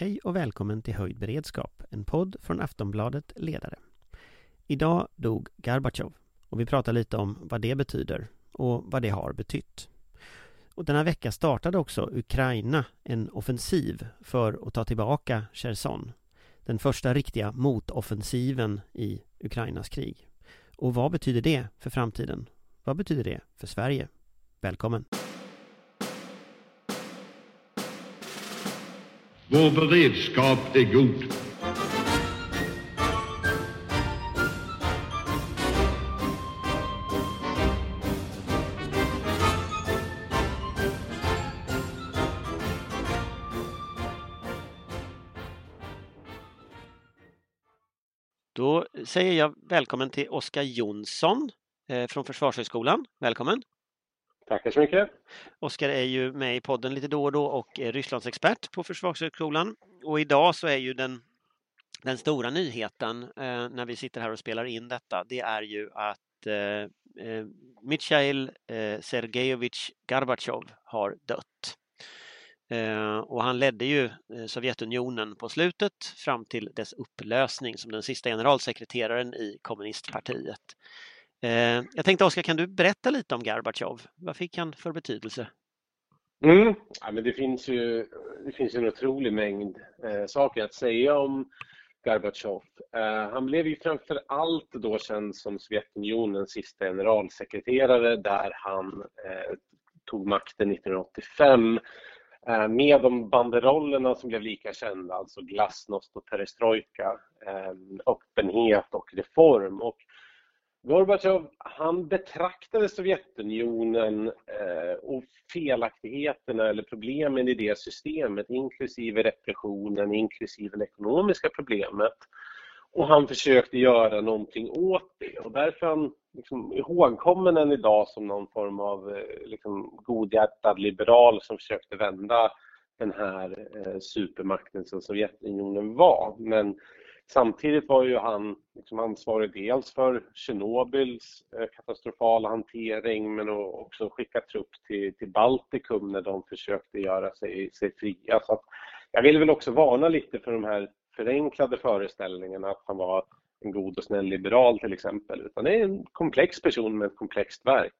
Hej och välkommen till Höjd beredskap, en podd från Aftonbladet Ledare. Idag dog Gorbatjov och vi pratar lite om vad det betyder och vad det har betytt. Och denna vecka startade också Ukraina en offensiv för att ta tillbaka Cherson. Den första riktiga motoffensiven i Ukrainas krig. Och vad betyder det för framtiden? Vad betyder det för Sverige? Välkommen! Vår beredskap är god. Då säger jag välkommen till Oskar Jonsson eh, från Försvarshögskolan. Välkommen! Tackar så mycket. Oskar är ju med i podden lite då och då och är Rysslandsexpert på Försvarshögskolan. Och idag så är ju den, den stora nyheten eh, när vi sitter här och spelar in detta, det är ju att eh, eh Mikhail eh, Sergejevich Gorbatjov har dött. Eh, och han ledde ju eh, Sovjetunionen på slutet fram till dess upplösning som den sista generalsekreteraren i kommunistpartiet. Eh, jag tänkte Oskar, kan du berätta lite om Gorbatjov? Vad fick han för betydelse? Mm. Ja, men det, finns ju, det finns en otrolig mängd eh, saker att säga om Gorbatjov. Eh, han blev ju framför allt då känd som Sovjetunionens sista generalsekreterare där han eh, tog makten 1985 eh, med de banderollerna som blev lika kända, alltså glasnost och perestrojka, eh, öppenhet och reform. Och Gorbatjov, han betraktade Sovjetunionen eh, och felaktigheterna eller problemen i det systemet, inklusive repressionen, inklusive det ekonomiska problemet. Och han försökte göra någonting åt det och därför är han liksom ihågkommen än idag som någon form av eh, liksom, godhjärtad liberal som försökte vända den här eh, supermakten som Sovjetunionen var. Men Samtidigt var ju han liksom ansvarig dels för Tjernobyls eh, katastrofala hantering men också skicka trupp till, till Baltikum när de försökte göra sig, sig fria. Så jag vill väl också varna lite för de här förenklade föreställningarna att han var en god och snäll liberal till exempel. Utan det är en komplex person med ett komplext verk.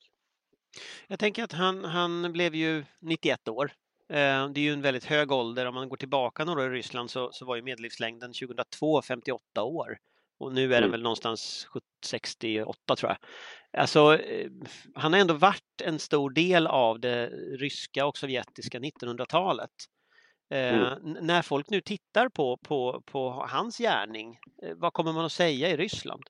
Jag tänker att han, han blev ju 91 år det är ju en väldigt hög ålder. Om man går tillbaka några år i Ryssland så, så var ju medellivslängden 2002 58 år. Och nu är den mm. väl någonstans 68 tror jag. Alltså, eh, han har ändå varit en stor del av det ryska och sovjetiska 1900-talet. Eh, mm. När folk nu tittar på, på, på hans gärning, vad kommer man att säga i Ryssland?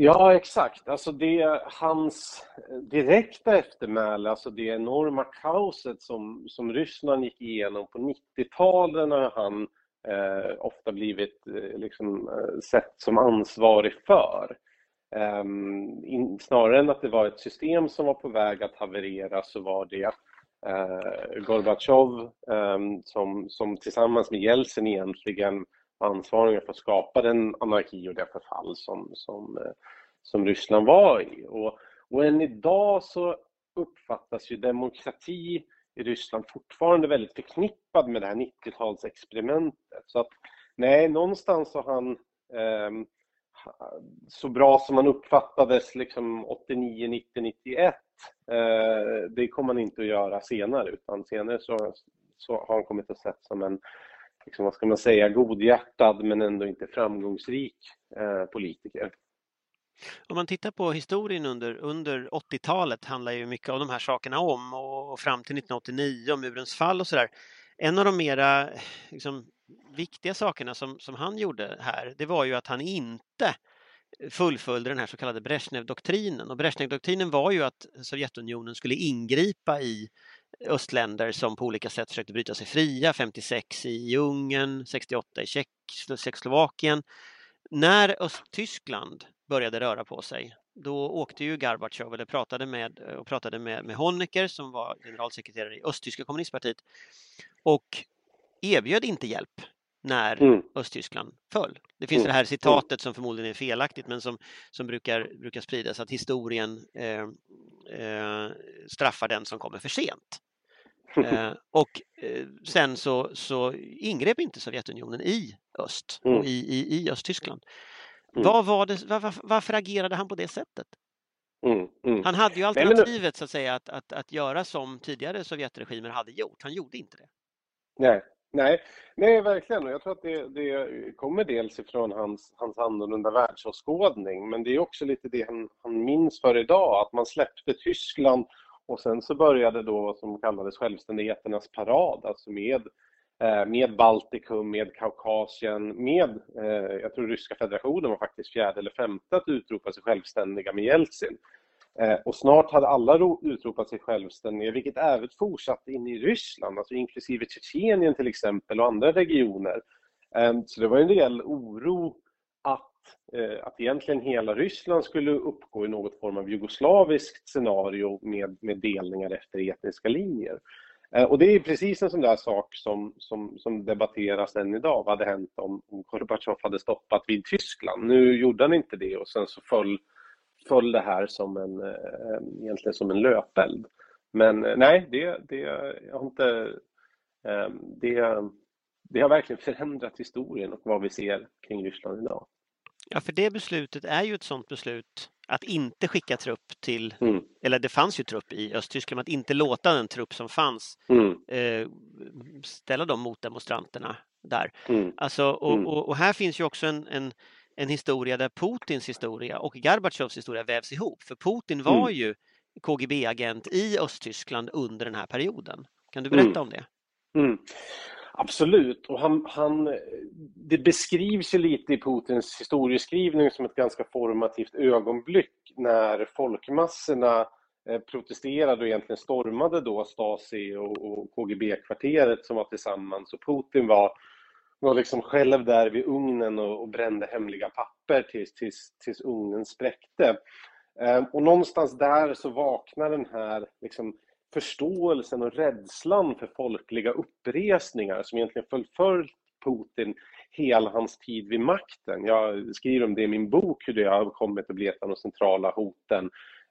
Ja, exakt. Alltså det, hans direkta eftermäle, alltså det enorma kaoset som, som Ryssland gick igenom på 90-talet har han eh, ofta blivit eh, liksom, eh, sett som ansvarig för. Eh, in, snarare än att det var ett system som var på väg att haverera så var det eh, Gorbatjov ehm, som, som tillsammans med Jeltsin egentligen ansvariga för att skapa den anarki och det förfall som, som, eh, som Ryssland var i. Och, och än idag så uppfattas ju demokrati i Ryssland fortfarande väldigt förknippad med det här 90-talsexperimentet. Så att nej, någonstans har han eh, så bra som han uppfattades liksom 89, 90, 91 eh, det kommer han inte att göra senare utan senare så, så har han kommit att sett som en liksom, vad ska man säga, godhjärtad men ändå inte framgångsrik eh, politiker. Om man tittar på historien under, under 80-talet handlar ju mycket av de här sakerna om och, och fram till 1989 och murens fall och sådär. En av de mera liksom, viktiga sakerna som, som han gjorde här, det var ju att han inte fullföljde den här så kallade Brezhnev-doktrinen. Och Brezhnev-doktrinen var ju att Sovjetunionen skulle ingripa i östländer som på olika sätt försökte bryta sig fria, 56 i Ungern, 68 i Tjeckoslovakien. När Östtyskland började röra på sig, då åkte ju Gorbatjov eller pratade med, och pratade med, med Honecker som var generalsekreterare i östtyska kommunistpartiet och erbjöd inte hjälp när mm. Östtyskland föll. Det finns mm. det här citatet som förmodligen är felaktigt men som, som brukar, brukar spridas att historien eh, eh, straffar den som kommer för sent. Eh, och eh, sen så, så ingrep inte Sovjetunionen i öst och i, i, i Östtyskland. Vad var det, var, varför agerade han på det sättet? Mm, mm. Han hade ju alternativet så att säga att, att, att göra som tidigare Sovjetregimer hade gjort. Han gjorde inte det. Nej, nej, nej verkligen. Och jag tror att det, det kommer dels ifrån hans, hans annorlunda världsåskådning, men det är också lite det han, han minns för idag, att man släppte Tyskland och sen så började då vad som kallades självständigheternas parad, alltså med Eh, med Baltikum, med Kaukasien, med, eh, jag tror ryska federationen var faktiskt fjärde eller femte att utropa sig självständiga med Jeltsin. Eh, och snart hade alla utropat sig självständiga, vilket även fortsatte in i Ryssland, alltså inklusive Tjetjenien till exempel och andra regioner. Eh, så det var en rejäl oro att, eh, att egentligen hela Ryssland skulle uppgå i något form av jugoslaviskt scenario med, med delningar efter etniska linjer. Och det är precis en sån där sak som, som, som debatteras än idag. Vad hade hänt om, om Gorbatjov hade stoppat vid Tyskland? Nu gjorde han inte det och sen så föll, föll det här som en, eh, egentligen som en löpeld. Men eh, nej, det, det, jag har inte, det, det har verkligen förändrat historien och vad vi ser kring Ryssland idag. Ja, för det beslutet är ju ett sådant beslut att inte skicka trupp till, mm. eller det fanns ju trupp i Östtyskland, att inte låta den trupp som fanns mm. eh, ställa dem mot demonstranterna där. Mm. Alltså, och, mm. och, och, här finns ju också en, en, en, historia där Putins historia och Gorbatjovs historia vävs ihop. För Putin var mm. ju KGB-agent i Östtyskland under den här perioden. Kan du berätta mm. om det? Absolut, och han, han, det beskrivs ju lite i Putins historieskrivning som ett ganska formativt ögonblick när folkmassorna eh, protesterade och egentligen stormade då Stasi och, och KGB-kvarteret som var tillsammans och Putin var, var liksom själv där vid ugnen och, och brände hemliga papper tills, tills, tills ugnen spräckte. Eh, och någonstans där så vaknar den här liksom, förståelsen och rädslan för folkliga uppresningar som egentligen förföljt Putin hela hans tid vid makten. Jag skriver om det i min bok, hur det har kommit att bli ett av de centrala hoten.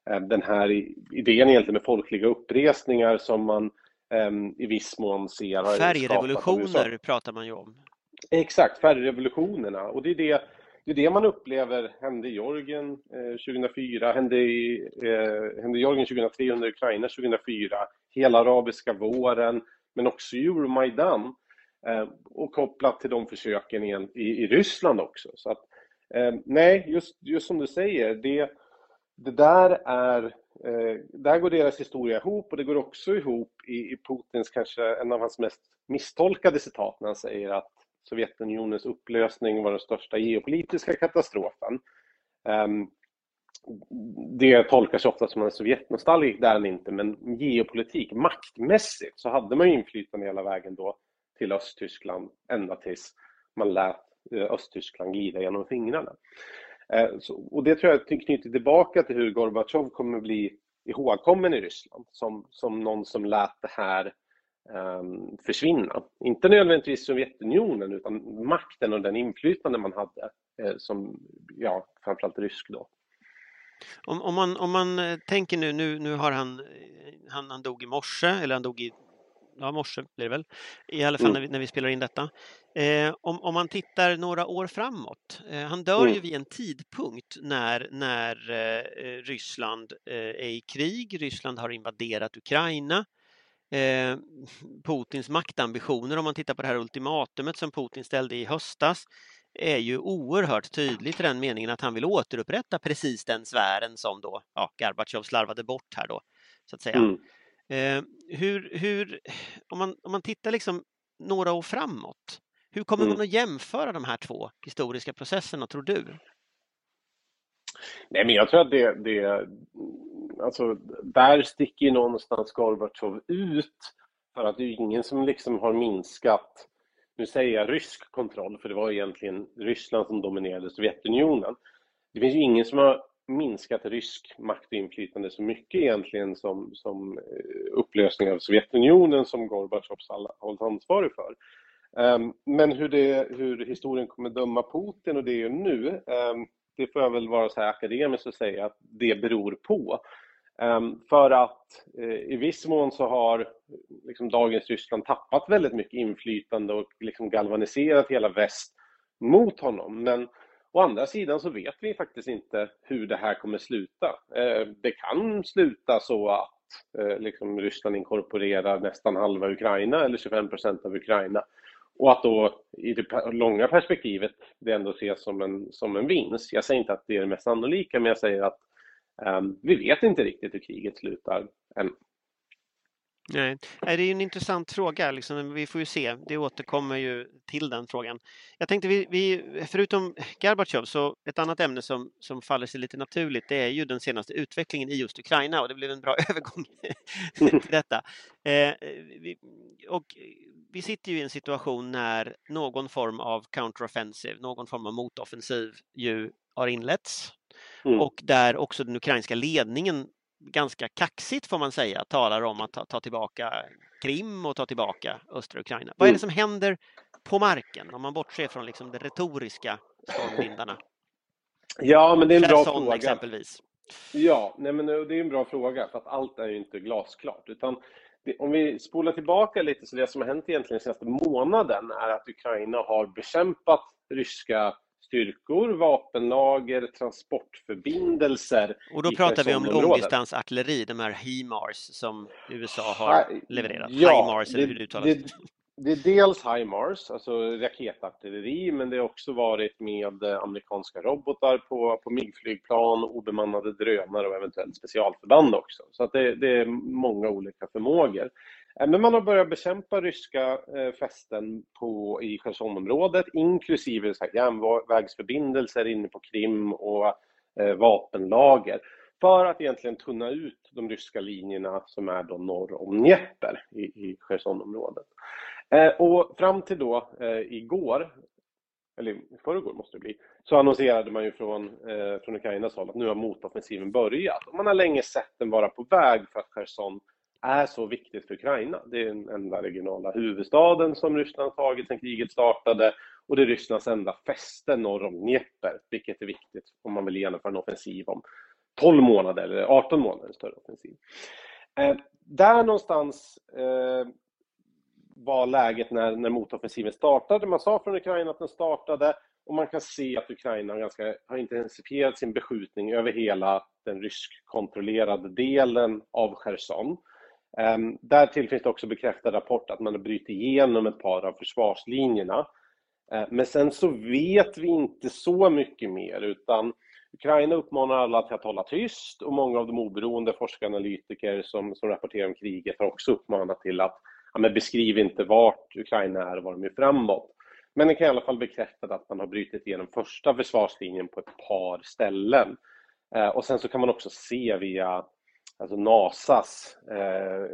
Eh, den här idén egentligen med folkliga uppresningar som man um, i viss mån ser har Färgrevolutioner pratar man ju om. Exakt, färgrevolutionerna. Och det är det det är det man upplever hände i Georgien eh, 2004, hände i, eh, hände i Georgien 2003, under Ukraina 2004, hela arabiska våren, men också Euromaidan eh, och kopplat till de försöken i, i, i Ryssland också. Så att, eh, nej, just, just som du säger, det, det där är eh, där går deras historia ihop och det går också ihop i, i Putins kanske en av hans mest misstolkade citat när han säger att Sovjetunionens upplösning var den största geopolitiska katastrofen. Ehm, det tolkas ofta som en det är han inte, men geopolitik, maktmässigt, så hade man inflytande hela vägen då till Östtyskland ända tills man lät eh, Östtyskland glida genom fingrarna. Ehm, och det tror jag knyter tillbaka till hur Gorbatjov kommer bli ihågkommen i Ryssland som, som någon som lät det här försvinna. Inte nödvändigtvis Sovjetunionen utan makten och den inflytande man hade eh, som, ja, framförallt rysk då. Om, om, man, om man eh, tänker nu, nu, nu har han, eh, han, han dog i morse, eller han dog i ja, morse blir det väl, i alla fall mm. när, vi, när vi spelar in detta. Eh, om, om man tittar några år framåt, eh, han dör mm. ju vid en tidpunkt när, när eh, Ryssland är i krig, Ryssland har invaderat Ukraina, Eh, Putins maktambitioner, om man tittar på det här ultimatumet som Putin ställde i höstas, är ju oerhört tydligt i den meningen att han vill återupprätta precis den sfären som då ja, Gorbatjov slarvade bort här då, så att säga. Mm. Eh, hur, hur, om, man, om man tittar liksom några år framåt, hur kommer mm. man att jämföra de här två historiska processerna, tror du? Nej, men jag tror att det, det alltså, där sticker ju någonstans Gorbatjov ut för att det är ingen som liksom har minskat, nu säger jag rysk kontroll, för det var egentligen Ryssland som dominerade Sovjetunionen. Det finns ju ingen som har minskat rysk makt och inflytande så mycket egentligen som, som eh, upplösningen av Sovjetunionen som Gorbatjov hålls ansvarig för. Um, men hur, det, hur historien kommer döma Putin och det är ju nu, um, det får jag väl vara så här akademiskt och säga att det beror på. Ehm, för att eh, i viss mån så har liksom dagens Ryssland tappat väldigt mycket inflytande och liksom galvaniserat hela väst mot honom. Men å andra sidan så vet vi faktiskt inte hur det här kommer sluta. Eh, det kan sluta så att eh, liksom Ryssland inkorporerar nästan halva Ukraina eller 25 procent av Ukraina. Och att då i det långa perspektivet det ändå ses som en, som en vinst. Jag säger inte att det är det mest sannolika, men jag säger att um, vi vet inte riktigt hur kriget slutar än. Nej, det är en intressant fråga. Liksom. Vi får ju se. Det återkommer ju till den frågan. Jag tänkte, vi, vi, förutom Gorbatjov, så ett annat ämne som, som faller sig lite naturligt, det är ju den senaste utvecklingen i just Ukraina och det blev en bra övergång till detta. Eh, vi, och vi sitter ju i en situation när någon form av counteroffensive, någon form av motoffensiv ju har inletts mm. och där också den ukrainska ledningen ganska kaxigt får man säga talar om att ta, ta tillbaka Krim och ta tillbaka östra Ukraina. Mm. Vad är det mm. som händer på marken om man bortser från liksom de retoriska stormvindarna? Ja, men det är en bra fråga. exempelvis. Ja, nej, men det är en bra fråga för att allt är ju inte glasklart. Utan om vi spolar tillbaka lite så det som har hänt egentligen den senaste månaden är att Ukraina har bekämpat ryska styrkor, vapenlager, transportförbindelser. Och då pratar vi om långdistansartilleri, de här HIMARS som USA har levererat. Ja, HIMARS, eller hur det uttalas. Det, det är dels HIMARS, alltså raketartilleri, men det har också varit med eh, amerikanska robotar på, på MIG-flygplan, obemannade drönare och eventuellt specialförband också. Så att det, det är många olika förmågor. Eh, men man har börjat bekämpa ryska eh, fästen på, i Chersonområdet, inklusive så här, järnvägsförbindelser inne på Krim och eh, vapenlager för att egentligen tunna ut de ryska linjerna som är då norr om Dnepr i, i Chersonområdet. Eh, och fram till då eh, igår, eller i förrgår måste det bli, så annonserade man ju från, eh, från Ukrainas håll att nu har motoffensiven börjat. Och man har länge sett den vara på väg för att Cherson är så viktigt för Ukraina. Det är den enda regionala huvudstaden som Ryssland har tagit sedan kriget startade och det är Rysslands enda fäste norr om Dnepr, vilket är viktigt om man vill genomföra en offensiv om 12 månader eller 18 månader, en större offensiv. Eh, där någonstans eh, var läget när, när motoffensiven startade. Man sa från Ukraina att den startade och man kan se att Ukraina ganska, har intensifierat sin beskjutning över hela den ryskkontrollerade delen av Cherson. Um, därtill finns det också bekräftad rapport att man har brutit igenom ett par av försvarslinjerna. Uh, men sen så vet vi inte så mycket mer utan Ukraina uppmanar alla till att hålla tyst och många av de oberoende forskaranalytiker som, som rapporterar om kriget har också uppmanat till att ja, men beskriv inte vart Ukraina är och var de är framåt. Men det kan i alla fall bekräfta att man har brutit igenom första försvarslinjen på ett par ställen. Eh, och sen så kan man också se via alltså NASAs eh,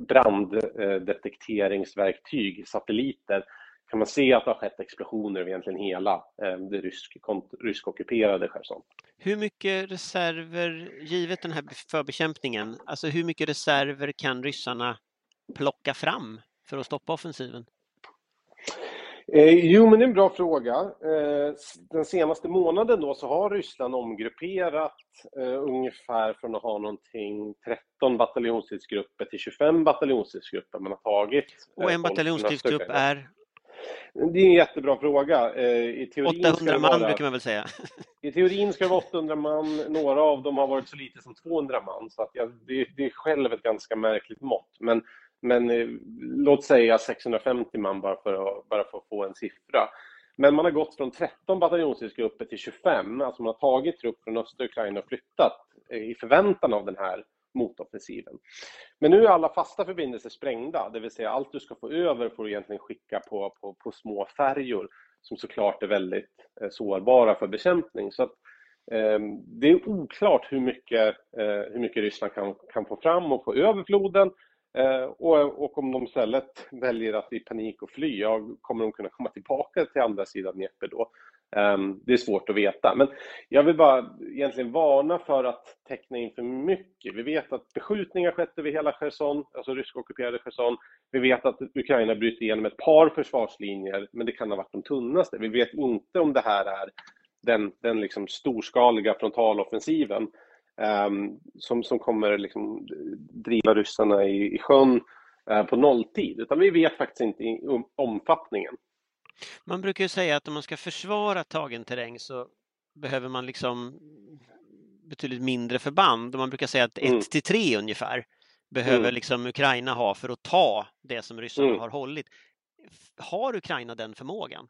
branddetekteringsverktyg, eh, satelliter, kan man se att det har skett explosioner över egentligen hela eh, det rysk, ryskockuperade Cherson. Hur mycket reserver, givet den här förbekämpningen, alltså hur mycket reserver kan ryssarna plocka fram för att stoppa offensiven? Eh, jo, men det är en bra fråga. Eh, den senaste månaden då så har Ryssland omgrupperat eh, ungefär från att ha någonting 13 bataljonsstridsgrupper till 25 bataljonsstridsgrupper man har tagit. Och en bataljonsstridsgrupp är? Det är en jättebra fråga. I teorin 800 man vara, brukar man väl säga? I teorin ska det vara 800 man, några av dem har varit så lite som 200 man, så att ja, det, det är själv ett ganska märkligt mått. Men men eh, låt säga 650 man bara för, att, bara för att få en siffra. Men man har gått från 13 bataljonsstridsgrupper till 25, alltså man har tagit trupp från östra Ukraina och flyttat eh, i förväntan av den här motoffensiven. Men nu är alla fasta förbindelser sprängda, det vill säga allt du ska få över får du egentligen skicka på, på, på små färjor som såklart är väldigt eh, sårbara för bekämpning. Så att, eh, det är oklart hur mycket, eh, hur mycket Ryssland kan, kan få fram och få över floden Eh, och, och, om de istället väljer att i panik och fly, ja, kommer de kunna komma tillbaka till andra sidan Dnepr då? Ehm, det är svårt att veta, men jag vill bara egentligen varna för att teckna in för mycket. Vi vet att beskjutningar skett över hela Cherson, alltså ryskockuperade Cherson. Vi vet att Ukraina bryter igenom ett par försvarslinjer, men det kan ha varit de tunnaste. Vi vet inte om det här är den, den liksom storskaliga frontaloffensiven som, som kommer liksom driva ryssarna i, i sjön uh, på nolltid, utan vi vet faktiskt inte omfattningen. Man brukar ju säga att om man ska försvara tagen terräng så behöver man liksom betydligt mindre förband och man brukar säga att 1 mm. till 3 ungefär behöver mm. liksom Ukraina ha för att ta det som ryssarna mm. har hållit. Har Ukraina den förmågan?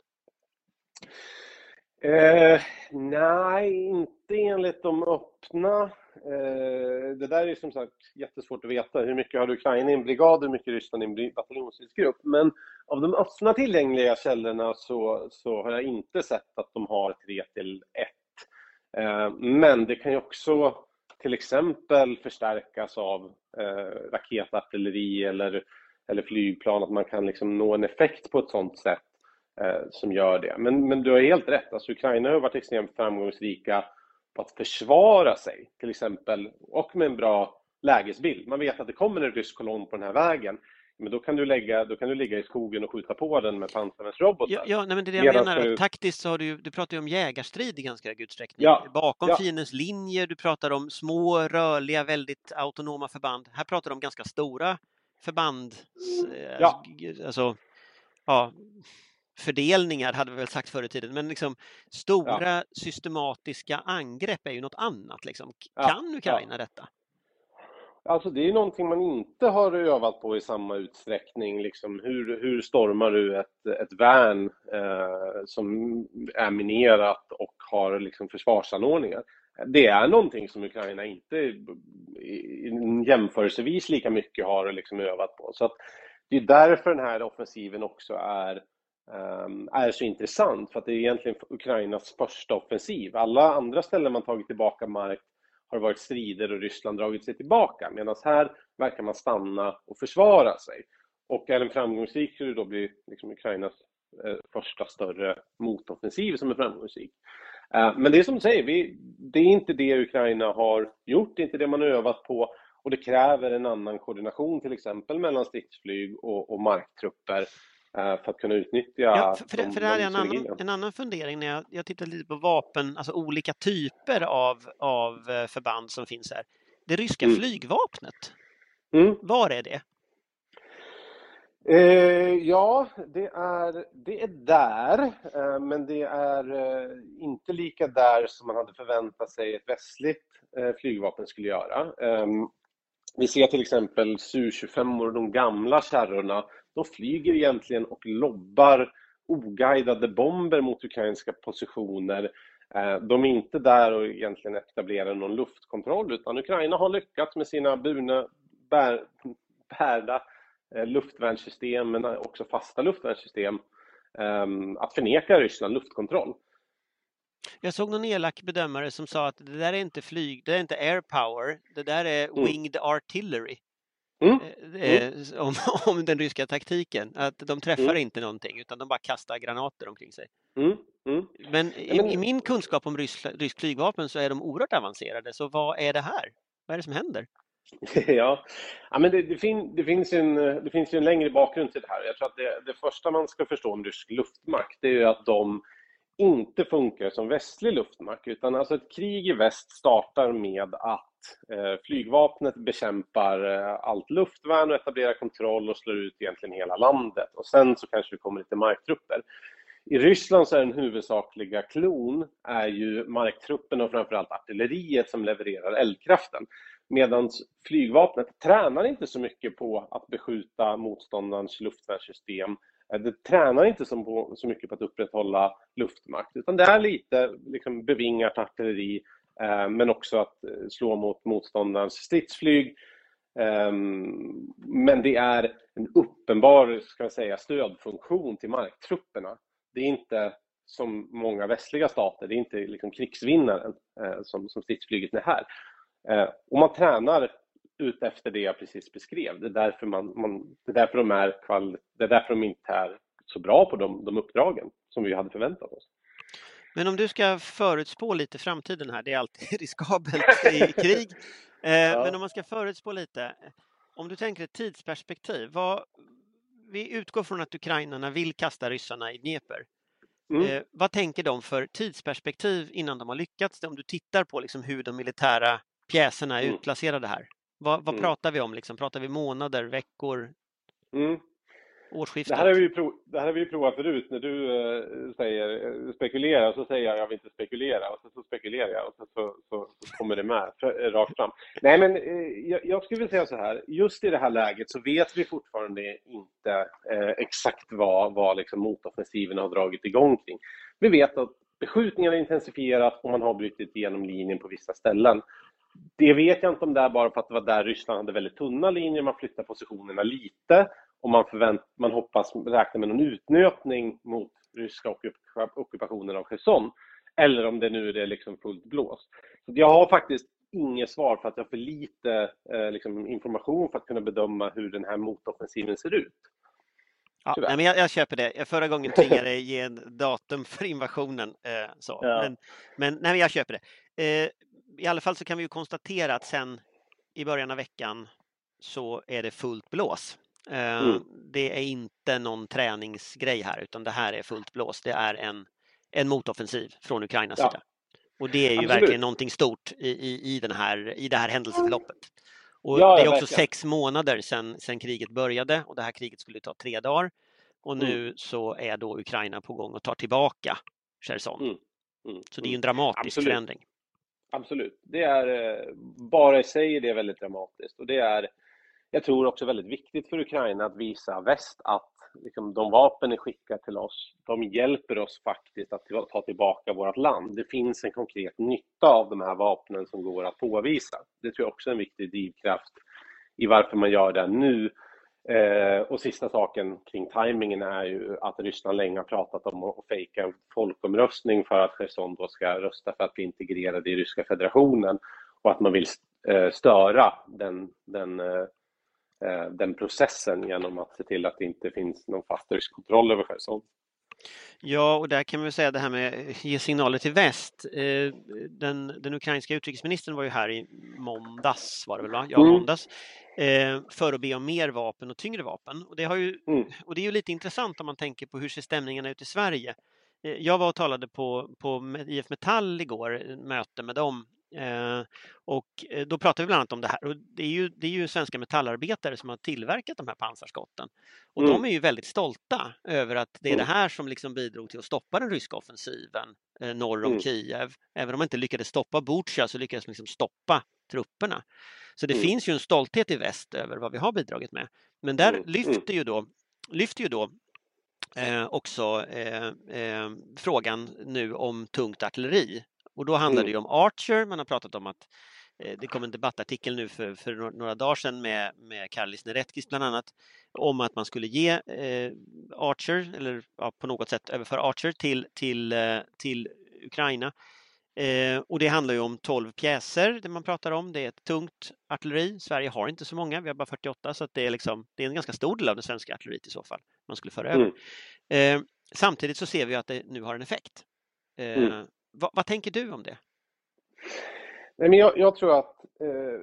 Eh, nej, inte enligt de öppna. Eh, det där är som sagt jättesvårt att veta. Hur mycket har Ukraina i en brigad, hur mycket Ryssland i en bataljonsgrupp? Men av de öppna tillgängliga källorna så, så har jag inte sett att de har 3 till 1. Eh, men det kan ju också till exempel förstärkas av eh, raketartilleri eller, eller flygplan, att man kan liksom nå en effekt på ett sådant sätt som gör det. Men, men du har helt rätt, alltså Ukraina har varit extremt framgångsrika på att försvara sig, till exempel, och med en bra lägesbild. Man vet att det kommer en rysk kolonn på den här vägen. Men då kan du, lägga, då kan du ligga i skogen och skjuta på den med pansarvärnsrobotar. Ja, ja nej, men det är det jag Medan menar. Du... Taktiskt så har du, du pratar ju om jägarstrid i ganska hög utsträckning. Ja, Bakom ja. fiendens linjer, du pratar om små, rörliga, väldigt autonoma förband. Här pratar du om ganska stora förband. Eh, ja. Alltså, ja, fördelningar hade vi väl sagt förr i tiden, men liksom stora ja. systematiska angrepp är ju något annat. Liksom. Kan Ukraina detta? Alltså det är någonting man inte har övat på i samma utsträckning. Liksom hur, hur stormar du ett, ett värn eh, som är minerat och har liksom försvarsanordningar? Det är någonting som Ukraina inte jämförelsevis lika mycket har liksom övat på. Så att det är därför den här offensiven också är, Ehm, är så intressant, för att det är egentligen Ukrainas första offensiv. Alla andra ställen man tagit tillbaka mark har det varit strider och Ryssland dragit sig tillbaka. Medan här verkar man stanna och försvara sig. Och är den framgångsrik skulle det då bli liksom Ukrainas eh, första större motoffensiv som är framgångsrik. Ehm, men det är som du säger, vi, det är inte det Ukraina har gjort, det är inte det man har övat på och det kräver en annan koordination till exempel mellan stridsflyg och, och marktrupper för att kunna utnyttja ja, för, de, för det här är en annan, en annan fundering när jag, jag tittar lite på vapen, alltså olika typer av, av eh, förband som finns här. Det ryska mm. flygvapnet, mm. var är det? Eh, ja, det är, det är där, eh, men det är eh, inte lika där som man hade förväntat sig ett västligt eh, flygvapen skulle göra. Ehm, vi ser till exempel Su-25 och de gamla kärrorna de flyger egentligen och lobbar oguidade bomber mot ukrainska positioner. Eh, de är inte där och egentligen etablerar någon luftkontroll utan Ukraina har lyckats med sina burna, bär, bärda eh, luftvärnssystem men också fasta luftvärnssystem ehm, att förneka Ryssland luftkontroll. Jag såg någon elak bedömare som sa att det där är inte flyg, det är inte air power, det där är mm. winged mm. artillery. Mm. Eh, mm. Om, om, den ryska taktiken. Att de träffar mm. inte någonting utan de bara kastar granater omkring sig. Mm. mm. Men i, i, min kunskap om rysk, rysk flygvapen så är de oerhört avancerade. Så vad är det här? Vad är det som händer? ja, ja men det, det, fin, det, finns en, det finns en längre bakgrund till det här. Jag tror att det, det första man ska förstå om rysk luftmakt det är att de inte funkar som västlig luftmakt utan alltså ett krig i väst startar med att eh, Eh, flygvapnet bekämpar eh, allt luftvärn och etablerar kontroll och slår ut egentligen hela landet och sen så kanske det kommer lite marktrupper. I Ryssland så är den huvudsakliga klon är ju marktrupperna och framförallt artilleriet som levererar eldkraften. Medan flygvapnet tränar inte så mycket på att beskjuta motståndarens luftvärnssystem eh, det tränar inte så, mycket på att upprätthålla luftmakt utan det är lite liksom, bevingat artilleri Eh, men också att eh, slå mot motståndarens stridsflyg. Ehm, men det är en uppenbar ska jag säga, stödfunktion till marktrupperna. Det är inte som många västliga stater, det är inte liksom krigsvinnaren eh, som, som stridsflyget är här. Och man tränar ut efter det jag precis beskrev. Det är därför, man, man, det är därför, de, är kval, det är därför de inte är så bra på de, de uppdragen som vi hade förväntat oss. Men om du ska förutspå lite framtiden här, det är alltid riskabelt i krig. Eh, ja. Men om man ska förutspå lite, om du tänker ett tidsperspektiv, vad, vi utgår från att ukrainarna vill kasta ryssarna i Dnepr. Mm. Eh, vad tänker de för tidsperspektiv innan de har lyckats? Om du tittar på liksom hur de militära pjäserna är Mm. utplacerade här? Vad, vad Mm. pratar vi om? Liksom? Pratar vi månader, veckor, Mm årsskiftet? Det här, har vi prov, det här har vi provat förut när du eh, säger eh, spekulera så säger jag jag vill inte spekulera och sen så spekulerar jag och så, så, så, så kommer det med för, eh, rakt fram. Nej men jag, jag skulle vilja säga så här, just i det här läget så vet vi fortfarande inte eh, exakt vad, vad liksom motoffensiven har dragit igång kring. Vi vet att beskjutningarna har intensifierat och man har brutit igenom linjen på vissa ställen. Det vet jag inte om det är bara för att det var där Ryssland hade väldigt tunna linjer, man flyttar positionerna lite och man, förvänt, man hoppas räkna med någon utnötning mot ryska ockupa- ockupationen av Cherson. Eller om det nu är det liksom fullt blås. Så jag har faktiskt inget svar för att jag har för lite eh, liksom, information för att kunna bedöma hur den här motoffensiven ser ut. Ja, nej, men jag, jag köper det. Förra gången tvingade jag ge en datum för invasionen. Eh, så. Ja. Men, men nej, men jag köper det. Eh, I alla fall så kan vi ju konstatera att sen i början av veckan så är det fullt blås. Eh, Mm. Det är inte någon träningsgrej här utan det här är fullt blås. Det är en, en motoffensiv från Ukrainas Ja. sida. Och det är ju Absolut. verkligen någonting stort i, i, i, den här, i det här händelseförloppet. Och Ja, det är också verkligen. sex månader sedan, sedan kriget började och det här kriget skulle ta tre dagar. Och nu Mm. så är då Ukraina på gång och tar tillbaka Cherson. Mm. Mm. Så det är ju en Mm. dramatisk Absolut. förändring. Absolut. Det är, eh, bara i sig är det väldigt dramatiskt. Och det är, jag tror också väldigt viktigt för Ukraina att visa väst att liksom, de vapen ni skickar till oss, de hjälper oss faktiskt att ta tillbaka vårt land. Det finns en konkret nytta av de här vapnen som går att påvisa. Det tror jag också är en viktig drivkraft i varför man gör det nu. Eh, och sista saken kring tajmingen är ju att Ryssland länge har pratat om att fejka en folkomröstning för att Cherson då ska rösta för att bli integrerad i Ryska federationen och att man vill eh, störa den, den, eh, den processen genom att se till att det inte finns någon fast rysk kontroll över Cherson. Ja, och där kan man säga det här med att ge signaler till väst. Eh, Den, den ukrainska utrikesministern var ju här i måndags, var det väl va? Ja, Mm. måndags. eh, För att be om mer vapen och tyngre vapen. Och det, har ju, Mm. och det är ju lite intressant om man tänker på hur ser stämningarna ut i Sverige. Eh, Jag var och talade på, på IF Metall igår, möte med dem. Eh, Och eh, då pratade vi bland annat om det här. Och det, är ju, det är ju svenska metallarbetare som har tillverkat de här pansarskotten. Och Mm. de är ju väldigt stolta över att det är det Mm. här som liksom bidrog till att stoppa den ryska offensiven eh, norr om Mm. Kiev. Även om man inte lyckades stoppa Butja så lyckades man liksom stoppa trupperna. Så det Mm. finns ju en stolthet i väst över vad vi har bidragit med. Men där Mm. lyfter ju då, lyfter ju då eh, också eh, eh, frågan nu om tungt artilleri. Och då handlar det ju om Archer, man har pratat om att eh, det kom en debattartikel nu för, för några- dagar sedan med, med Karlis Neretkis bland annat om att man skulle ge eh, Archer, eller ja, på något sätt överföra Archer till, till, eh, till Ukraina. Eh, och det handlar ju om 12 pjäser det man pratar om. Det är ett tungt artilleri. Sverige har inte så många, vi har bara 48 så det är, liksom, det är en ganska stor del av det svenska artilleriet i så fall man skulle föra över. Mm. Eh, samtidigt så ser vi att det nu har en effekt. Mm. Vad, vad tänker du om det? Nej, men jag, jag tror att eh,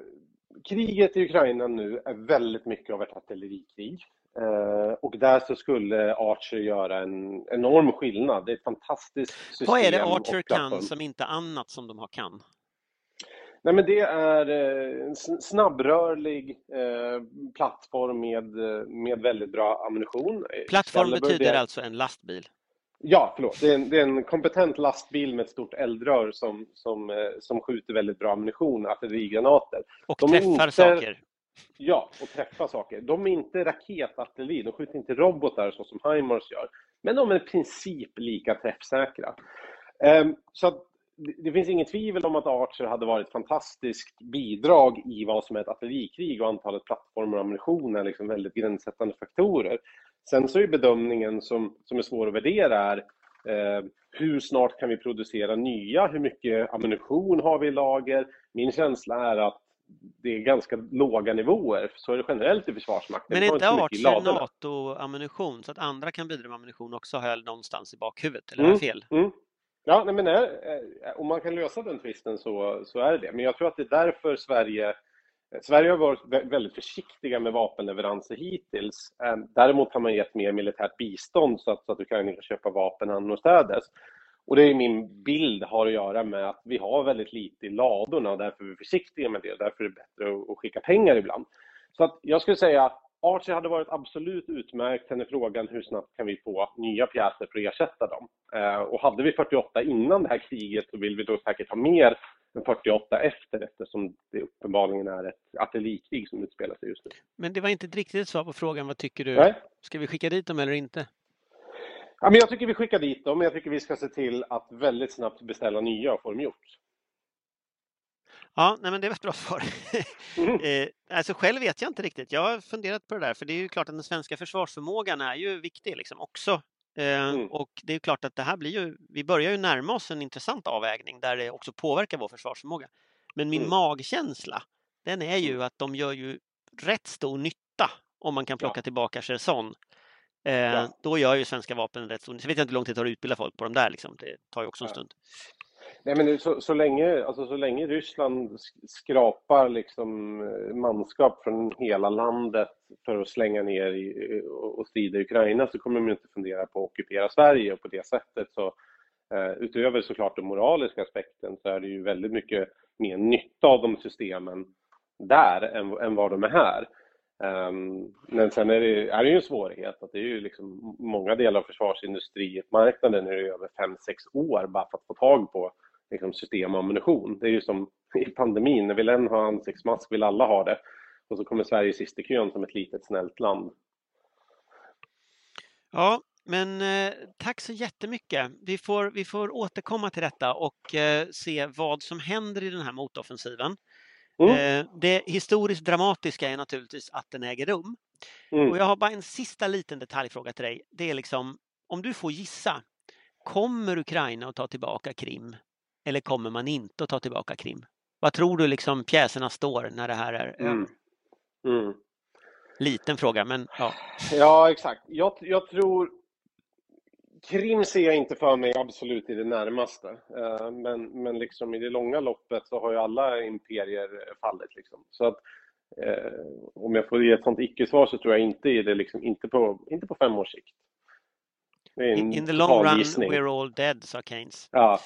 kriget i Ukraina nu är väldigt mycket av ett artillerikrig. Eh, och där så skulle Archer göra en enorm skillnad. Det är ett fantastiskt system. Vad är det Archer kan som inte annat som de har kan? Nej, men det är eh, en sn- snabbrörlig eh, plattform med, eh, med väldigt bra ammunition. Plattform betyder alltså en lastbil. Ja, förlåt. Det är, en, det är en kompetent lastbil med ett stort eldrör som, som, eh, som skjuter väldigt bra ammunition, artillerigranater. Och De träffar inte- saker. Ja, och träffa saker. De är inte raketartilleri, de skjuter inte robotar så som HIMARS gör. Men de är i princip lika träffsäkra. Ehm, Så att det- det finns inget tvivel om att Archer hade varit ett fantastiskt bidrag i vad som är ett artillerikrig och antalet plattformar och ammunition är liksom väldigt gränssättande faktorer. Sen så är bedömningen som, som är svår att värdera är eh, hur snart kan vi producera nya? Hur mycket ammunition har vi i lager? Min känsla är att det är ganska låga nivåer. Så är det generellt i Försvarsmakten. Men är inte Archer. NATO-ammunition så att andra kan bidra med ammunition också har jag någonstans i bakhuvudet? Eller har Mm. jag fel? Mm. Ja, nej, men är, är- om man kan lösa den tvisten så, så är det det. Men jag tror att det är därför Sverige Sverige har varit väldigt försiktiga med vapenleveranser hittills. Ehm, däremot har man gett mer militärt bistånd så att, så att Ukraina kan köpa vapen annorstädes. Och det är min bild har att göra med att vi har väldigt lite i ladorna och därför är vi försiktiga med det. Därför är det bättre att skicka pengar ibland. Så att jag skulle säga Archer hade varit absolut utmärkt. Sen är frågan hur snabbt kan vi få nya pjäser för att ersätta dem? Eh, och hade vi 48 innan det här kriget så vill vi då säkert ha mer än 48 efter eftersom det uppenbarligen är ett artillerikrig som utspelar sig just nu. Men det var inte riktigt ett svar på frågan. Vad tycker du? Nej. Ska vi skicka dit dem eller inte? Ja, men jag tycker vi skickar dit dem, men jag tycker vi ska se till att väldigt snabbt beställa nya och få dem gjort. Ja, nej men det var ett bra svar. Mm. eh, alltså själv vet jag inte riktigt. Jag har funderat på det där, för det är ju klart att den svenska försvarsförmågan är ju viktig liksom också. Eh, Mm. Och det är klart att det här blir ju, vi börjar ju närma oss en intressant avvägning där det också påverkar vår försvarsförmåga. Men min Mm. magkänsla, den är ju att de gör ju rätt stor nytta om man kan plocka Ja. tillbaka Cherson. Eh, Ja. Då gör ju svenska vapen rätt stor nytta. Sen vet jag inte hur lång tid det tar att utbilda folk på de där liksom. Det tar ju också en Ja. stund. Nej, men så, så, länge, alltså, så länge Ryssland skrapar liksom eh, manskap från hela landet för att slänga ner i, eh, och strida i Ukraina så kommer de inte fundera på att ockupera Sverige och på det sättet så eh, utöver såklart den moraliska aspekten så är det ju väldigt mycket mer nytta av de systemen där än, än vad de är här. Um, men sen är det, är det ju en svårighet att det är ju liksom många delar av försvarsindustrimarknaden är det över 5-6 år bara för att få tag på liksom, system och ammunition. Det är ju som i pandemin, när vill en ha ansiktsmask vill alla ha det. Och så kommer Sverige sist i kön som ett litet snällt land. Ja, men eh, tack så jättemycket. Vi får, vi får återkomma till detta och eh, se vad som händer i den här motoffensiven. Mm. Eh, det historiskt dramatiska är naturligtvis att den äger rum. Mm. Och jag har bara en sista liten detaljfråga till dig. Det är liksom, om du får gissa, kommer Ukraina att ta tillbaka Krim eller kommer man inte att ta tillbaka Krim? Vad tror du liksom pjäserna står när det här är? Mm. Mm. Liten fråga, men ja. Ja, exakt. Jag, jag tror... Krim ser jag inte för mig absolut i det närmaste. Eh, Men, men liksom i det långa loppet så har ju alla imperier fallit. Liksom. Så att, eh, om jag får ge ett sånt icke-svar så tror jag inte i det, liksom, inte, på, inte på fem års sikt. In, in the long run we're all dead, sa Keynes. Ja,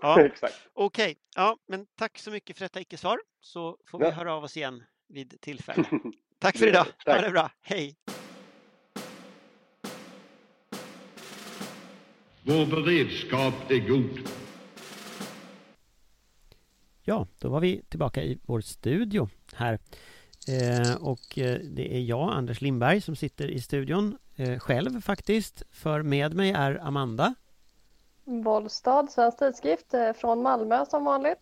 Ja, exakt. Okej, ja, men tack så mycket för detta icke-svar så får vi Ja. höra av oss igen vid tillfälle. Tack för idag, ha Tack. det bra, hej! Vår beredskap är god. Ja, då var vi tillbaka i vår studio här. Eh, och eh, det är jag, Anders Lindberg, som sitter i studion eh, själv faktiskt. För med mig är Amanda Bollstad, Svensk Tidskrift eh, från Malmö som vanligt.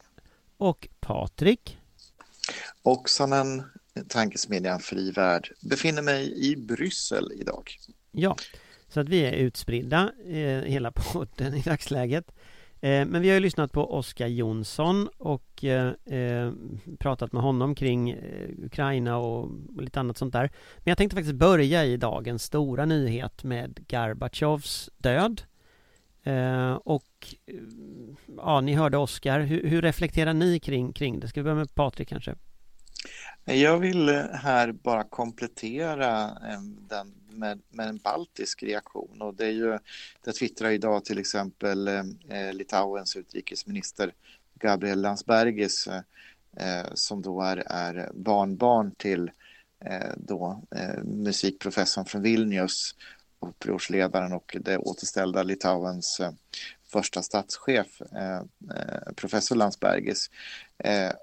och Patrik. Oksanen, tankesmedjan Fri Värld, befinner mig i Bryssel idag. Ja, så att vi är utspridda eh, hela podden i dagsläget. Eh, men vi har ju lyssnat på Oskar Jonsson och eh, eh, pratat med honom kring eh, Ukraina och lite annat sånt där. Men jag tänkte faktiskt börja i dagens stora nyhet med Gorbatjovs död. Eh, och eh, ja, ni hörde Oskar. Hur, hur reflekterar ni kring, kring det? Ska vi börja med Patrik kanske? Jag vill eh, här bara komplettera den med, med en baltisk reaktion och det är ju, det twittrar idag till exempel eh, Litauens utrikesminister Gabriel Landsbergis eh, eh, som då är, är barnbarn till eh, då, musikprofessorn från Vilnius, upprorsledaren och det återställda Litauens eh, första statschef, eh, eh, professor Landsbergis.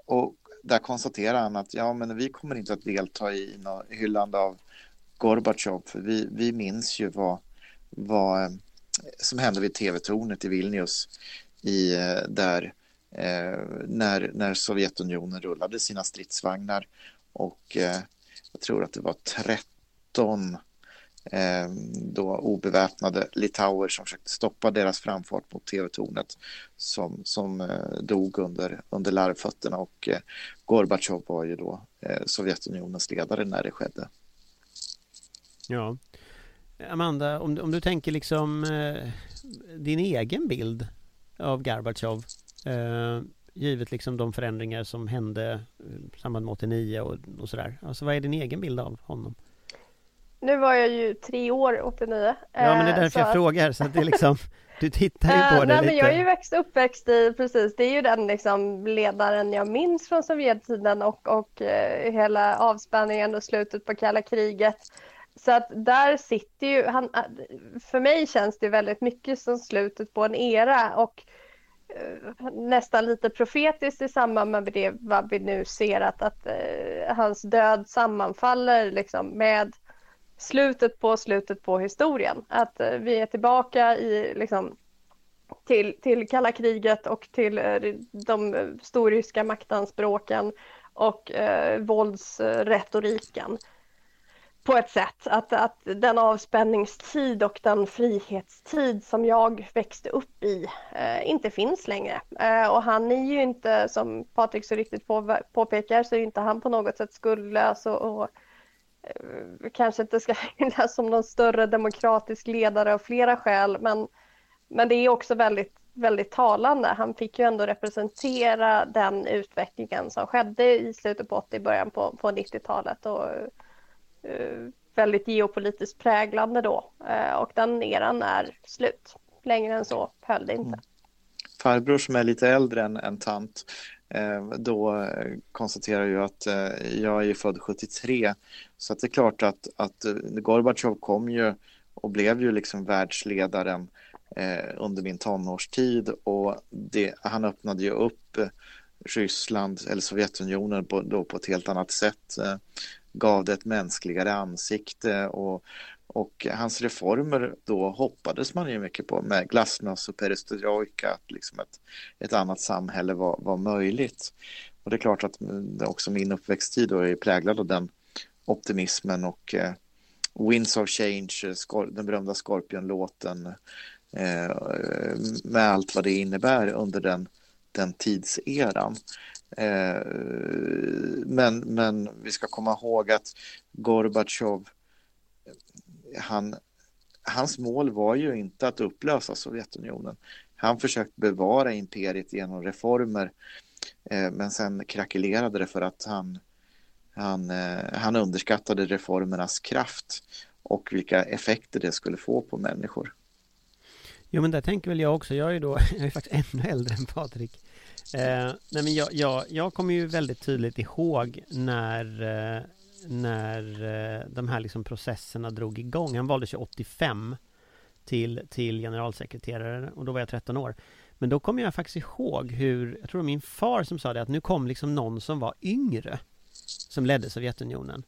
Och där konstaterar han att ja, men vi kommer inte att delta i något hyllande av Gorbatjov. För vi, vi minns ju vad, vad som hände vid tv-tornet i Vilnius i, där eh, när, när Sovjetunionen rullade sina stridsvagnar och eh, jag tror att det var 13 eh, då obeväpnade litauer som försökte stoppa deras framfart mot tv-tornet som, som eh, dog under, under larvfötterna och eh, Gorbatjov var ju då eh, Sovjetunionens ledare när det skedde. Ja. Amanda, om, du- om du tänker liksom eh, din egen bild av Gorbatjov eh, givet liksom de förändringar som hände eh, i samband med 89 och, och sådär. Alltså vad är din egen bild av honom? Nu var jag ju tre år 89. Ja men det är eh, därför så jag att- frågar så att det är liksom Du tittar ju på uh, det nej, lite. Men jag är ju växt, uppväxt i, precis, det är ju den liksom, ledaren jag minns från Sovjettiden och, och uh, hela avspänningen och slutet på kalla kriget. Så att där sitter ju, han, för mig känns det väldigt mycket som slutet på en era och nästan lite profetiskt i samband med det vad vi nu ser att, att hans död sammanfaller liksom med slutet på slutet på historien. Att eh, vi är tillbaka i liksom till, till kalla kriget och till eh, de storryska maktanspråken och eh, våldsretoriken på ett sätt. Att, att den avspänningstid och den frihetstid som jag växte upp i eh, inte finns längre. Eh, och han är ju inte, som Patrik så riktigt på, påpekar, så är inte han på något sätt skuldlös och, och Eh, kanske inte ska hyllas som någon större demokratisk ledare av flera skäl, men, men det är också väldigt, väldigt talande. Han fick ju ändå representera den utvecklingen som skedde i slutet på 80, början på, på 90-talet och uh, väldigt geopolitiskt präglande då. Uh, och den eran är slut. Längre än så höll det inte. Mm. Farbror som är lite äldre än, än tant Eh, då eh, konstaterar jag att eh, jag är född 73 så att det är klart att, att eh, Gorbatjov kom ju och blev ju liksom världsledaren under min tonårstid och det, han öppnade ju upp Ryssland eller Sovjetunionen på, då på ett helt annat sätt gav det ett mänskligare ansikte och, och hans reformer då hoppades man ju mycket på med glasnost och perestrojka, att liksom ett, ett annat samhälle var, var möjligt. Och det är klart att också min uppväxttid då är präglad av den optimismen och eh, Winds of Change, eh, skor, den berömda Scorpion-låten eh, med allt vad det innebär under den, den tidseran. Eh, men, men vi ska komma ihåg att Gorbatjov han, hans mål var ju inte att upplösa Sovjetunionen. Han försökte bevara imperiet genom reformer eh, men sen krackelerade det för att han, han, eh, han underskattade reformernas kraft och vilka effekter det skulle få på människor. Jo men det tänker väl jag också. Jag är ju då, jag är faktiskt ännu äldre än Patrik. Eh, nej men jag, jag, jag kommer ju väldigt tydligt ihåg när eh, när eh, de här liksom processerna drog igång. Han valdes ju 85 till, till generalsekreterare och då var jag 13 år. Men då kommer jag faktiskt ihåg hur, jag tror det var min far som sa det, att nu kom liksom någon som var yngre som ledde Sovjetunionen.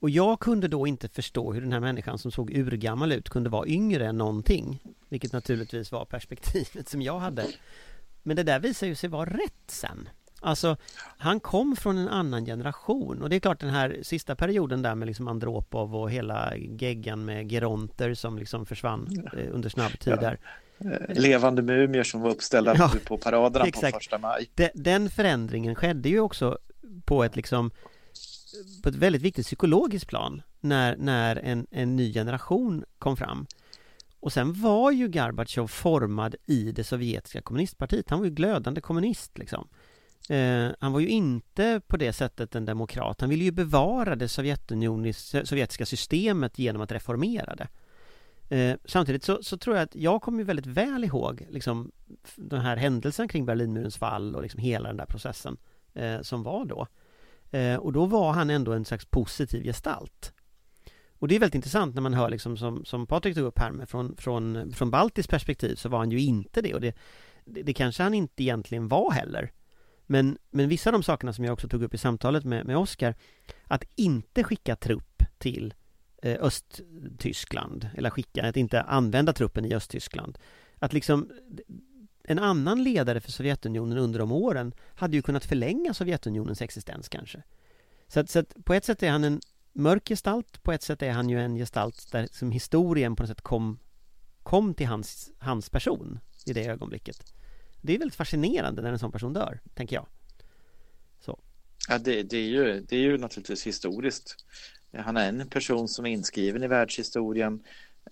Och jag kunde då inte förstå hur den här människan som såg urgammal ut kunde vara yngre än någonting. Vilket naturligtvis var perspektivet som jag hade. Men det där visar ju sig vara rätt sen. Alltså, han kom från en annan generation och det är klart den här sista perioden där med liksom Andropov och hela geggan med geronter som liksom försvann eh, under snabb tid där. Eh, levande mumier som var uppställda ja, på paraderna exakt. på första maj. De, den förändringen skedde ju också på ett liksom på ett väldigt viktigt psykologiskt plan när, när en, en ny generation kom fram. Och sen var ju Gorbatjov formad i det sovjetiska kommunistpartiet. Han var ju glödande kommunist liksom. Eh, han var ju inte på det sättet en demokrat. Han ville ju bevara det sovjetiska systemet genom att reformera det. Eh, samtidigt så, så, tror jag att jag kommer väldigt väl ihåg liksom, den här händelsen kring Berlinmurens fall och liksom hela den där processen eh, som var då. Eh, och då var han ändå en slags positiv gestalt. Och det är väldigt intressant när man hör liksom som, som Patrik tog upp här med från, från, från baltiskt perspektiv så var han ju inte det och det, det, det kanske han inte egentligen var heller. Men, men vissa av de sakerna som jag också tog upp i samtalet med, med Oskar Att inte skicka trupp till eh, Östtyskland Eller skicka, att inte använda truppen i Östtyskland. Att liksom En annan ledare för Sovjetunionen under de åren Hade ju kunnat förlänga Sovjetunionens existens kanske. Så att, så att på ett sätt är han en mörk gestalt På ett sätt är han ju en gestalt där som historien på något sätt kom Kom till hans, hans person i det ögonblicket det är väldigt fascinerande när en sån person dör, tänker jag. Så. Ja, det, det, är ju, det är ju naturligtvis historiskt. Han är en person som är inskriven i världshistorien.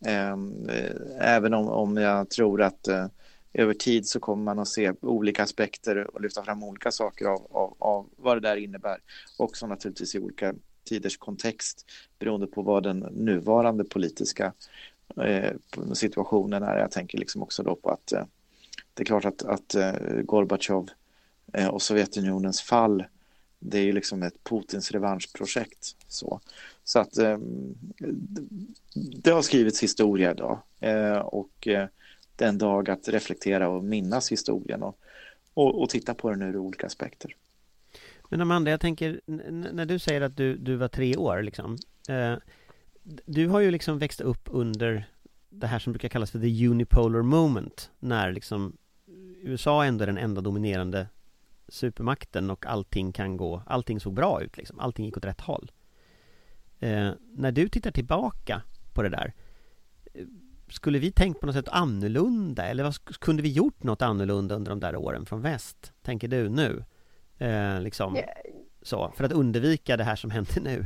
Ehm, eh, även om, om jag tror att eh, över tid så kommer man att se olika aspekter och lyfta fram olika saker av, av, av vad det där innebär. Också naturligtvis i olika tiders kontext beroende på vad den nuvarande politiska eh, situationen är. Jag tänker liksom också då på att eh, det är klart att, att eh, Gorbatjov eh, och Sovjetunionens fall det är ju liksom ett Putins revanschprojekt. Så, så att eh, det har skrivits historia idag och det är en dag att reflektera och minnas historien och, och, och titta på den ur olika aspekter. Men Amanda, jag tänker när du säger att du, du var tre år liksom. Eh, du har ju liksom växt upp under det här som brukar kallas för the unipolar moment. När liksom USA ändå är den enda dominerande supermakten och allting kan gå, allting såg bra ut liksom. Allting gick åt rätt håll. Eh, när du tittar tillbaka på det där eh, skulle vi tänkt på något sätt annorlunda eller vad, kunde vi gjort något annorlunda under de där åren från väst? Tänker du nu? Eh, liksom så, för att undvika det här som händer nu.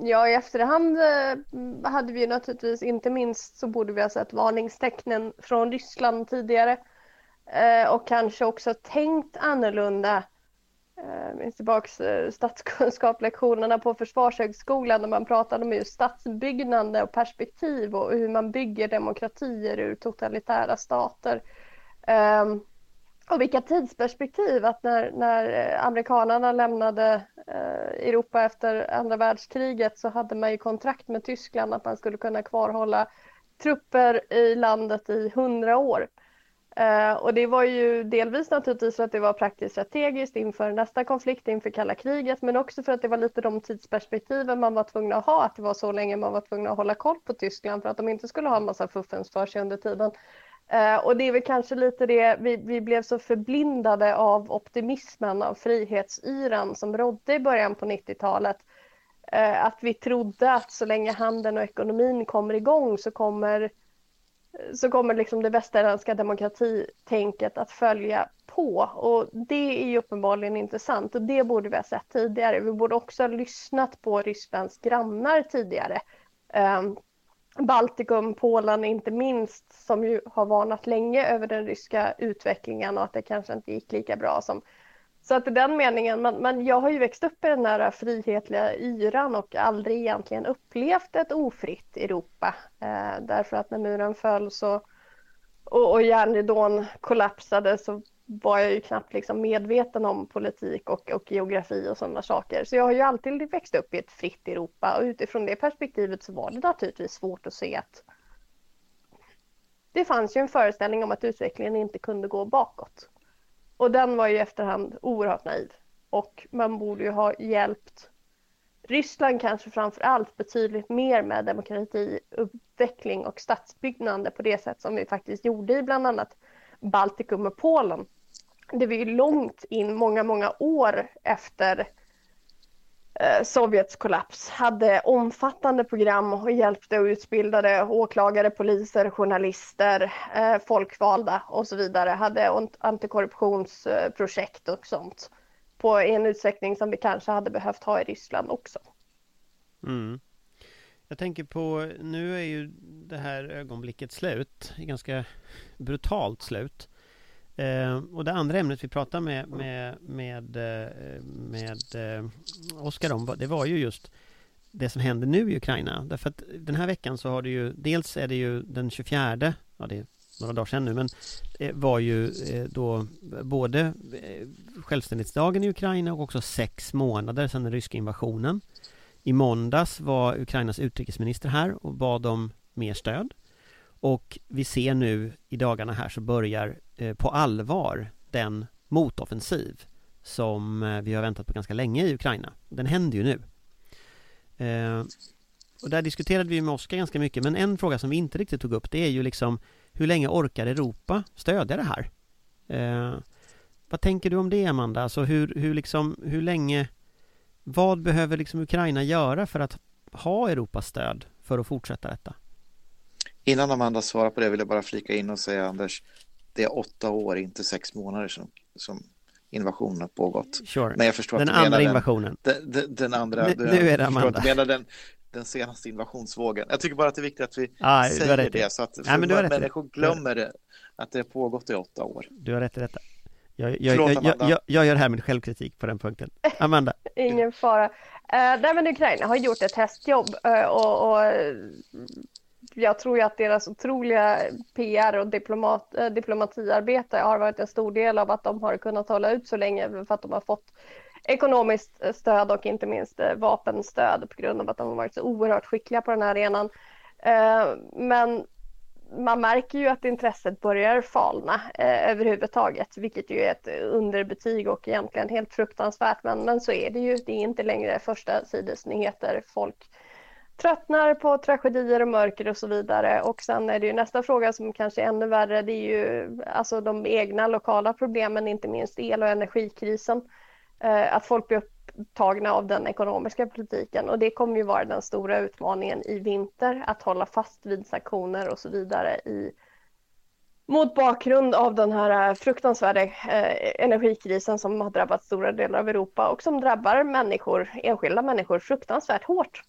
Ja, i efterhand eh, hade vi naturligtvis, inte minst så borde vi ha sett varningstecknen från Ryssland tidigare. Eh, och kanske också tänkt annorlunda. Jag minns tillbaks statskunskaplektionerna på Försvarshögskolan när man pratade om just statsbyggande och perspektiv och hur man bygger demokratier ur totalitära stater. Ehm, och vilka tidsperspektiv att när, när eh, amerikanerna lämnade eh, Europa efter andra världskriget så hade man ju kontrakt med Tyskland att man skulle kunna kvarhålla trupper i landet i hundra år. Eh, och det var ju delvis naturligtvis för att det var praktiskt strategiskt inför nästa konflikt, inför kalla kriget, men också för att det var lite de tidsperspektiven man var tvungen att ha, att det var så länge man var tvungen att hålla koll på Tyskland för att de inte skulle ha en massa fuffens för sig under tiden. Eh, och det är väl kanske lite det, vi, vi blev så förblindade av optimismen, av frihetsyran som rådde i början på 90-talet. Eh, att vi trodde att så länge handeln och ekonomin kommer igång så kommer, så kommer liksom det västerländska demokratitänket att följa på. Och det är ju uppenbarligen intressant och det borde vi ha sett tidigare. Vi borde också ha lyssnat på Rysslands grannar tidigare. Ehm, Baltikum, Polen inte minst, som ju har varnat länge över den ryska utvecklingen och att det kanske inte gick lika bra som så att i den meningen, men, men jag har ju växt upp i den här frihetliga yran och aldrig egentligen upplevt ett ofritt Europa. Eh, därför att när muren föll så, och, och järnridån kollapsade så var jag ju knappt liksom medveten om politik och, och geografi och sådana saker. Så jag har ju alltid växt upp i ett fritt Europa och utifrån det perspektivet så var det naturligtvis svårt att se att det fanns ju en föreställning om att utvecklingen inte kunde gå bakåt. Och den var ju i efterhand oerhört naiv. Och man borde ju ha hjälpt Ryssland kanske framför allt betydligt mer med demokratiutveckling och statsbyggande på det sätt som vi faktiskt gjorde i bland annat Baltikum och Polen det var ju långt in, många, många år efter eh, Sovjets kollaps, hade omfattande program och hjälpte och utbildade åklagare, poliser, journalister, eh, folkvalda och så vidare. Hade antikorruptionsprojekt och sånt på en utsträckning som vi kanske hade behövt ha i Ryssland också. Mm. Jag tänker på, nu är ju det här ögonblicket slut, ganska brutalt slut. Eh, och det andra ämnet vi pratade med, med, med, eh, med eh, Oskar om, det var ju just det som händer nu i Ukraina. Därför att den här veckan så har det ju, dels är det ju den 24, ja det är några dagar sedan nu, men det var ju eh, då både eh, självständighetsdagen i Ukraina och också sex månader sedan den ryska invasionen. I måndags var Ukrainas utrikesminister här och bad om mer stöd. Och vi ser nu i dagarna här så börjar Eh, på allvar den motoffensiv som eh, vi har väntat på ganska länge i Ukraina. Den händer ju nu. Eh, och där diskuterade vi med Oskar ganska mycket men en fråga som vi inte riktigt tog upp det är ju liksom hur länge orkar Europa stödja det här? vad tänker du om det Amanda? Alltså hur, hur liksom, hur länge vad behöver liksom Ukraina göra för att ha Europas stöd för att fortsätta detta? Innan Amanda svarar på det vill jag bara flika in och säga Anders, det är åtta år, inte sex månader som, som invasionen har pågått. Sure. Men jag förstår den att du andra invasionen. Den, den, den andra. Nu, nu är det Amanda. Du menar den, den senaste invasionsvågen. Jag tycker bara att det är viktigt att vi ah, säger det så att Nej, men människor glömmer det, att det har pågått i åtta år. Du har rätt i detta. Jag, jag, Förlåt, jag, jag, jag, gör härmed självkritik på den punkten. Amanda? Ingen fara. Uh, nej, men Ukraina har gjort ett testjobb uh, och, och jag tror ju att deras otroliga PR och diplomat, eh, diplomatiarbete har varit en stor del av att de har kunnat hålla ut så länge för att de har fått ekonomiskt stöd och inte minst eh, vapenstöd på grund av att de har varit så oerhört skickliga på den här arenan. Eh, men man märker ju att intresset börjar falna eh, överhuvudtaget, vilket ju är ett underbetyg och egentligen helt fruktansvärt. Men, men så är det ju. Det är inte längre första sidesnyheter. Folk tröttnar på tragedier och mörker och så vidare. Och sen är det ju nästa fråga som kanske är ännu värre. Det är ju alltså de egna lokala problemen, inte minst el och energikrisen. Eh, att folk blir upptagna av den ekonomiska politiken och det kommer ju vara den stora utmaningen i vinter att hålla fast vid sanktioner och så vidare i mot bakgrund av den här eh, fruktansvärda eh, energikrisen som har drabbat stora delar av Europa och som drabbar människor, enskilda människor fruktansvärt hårt.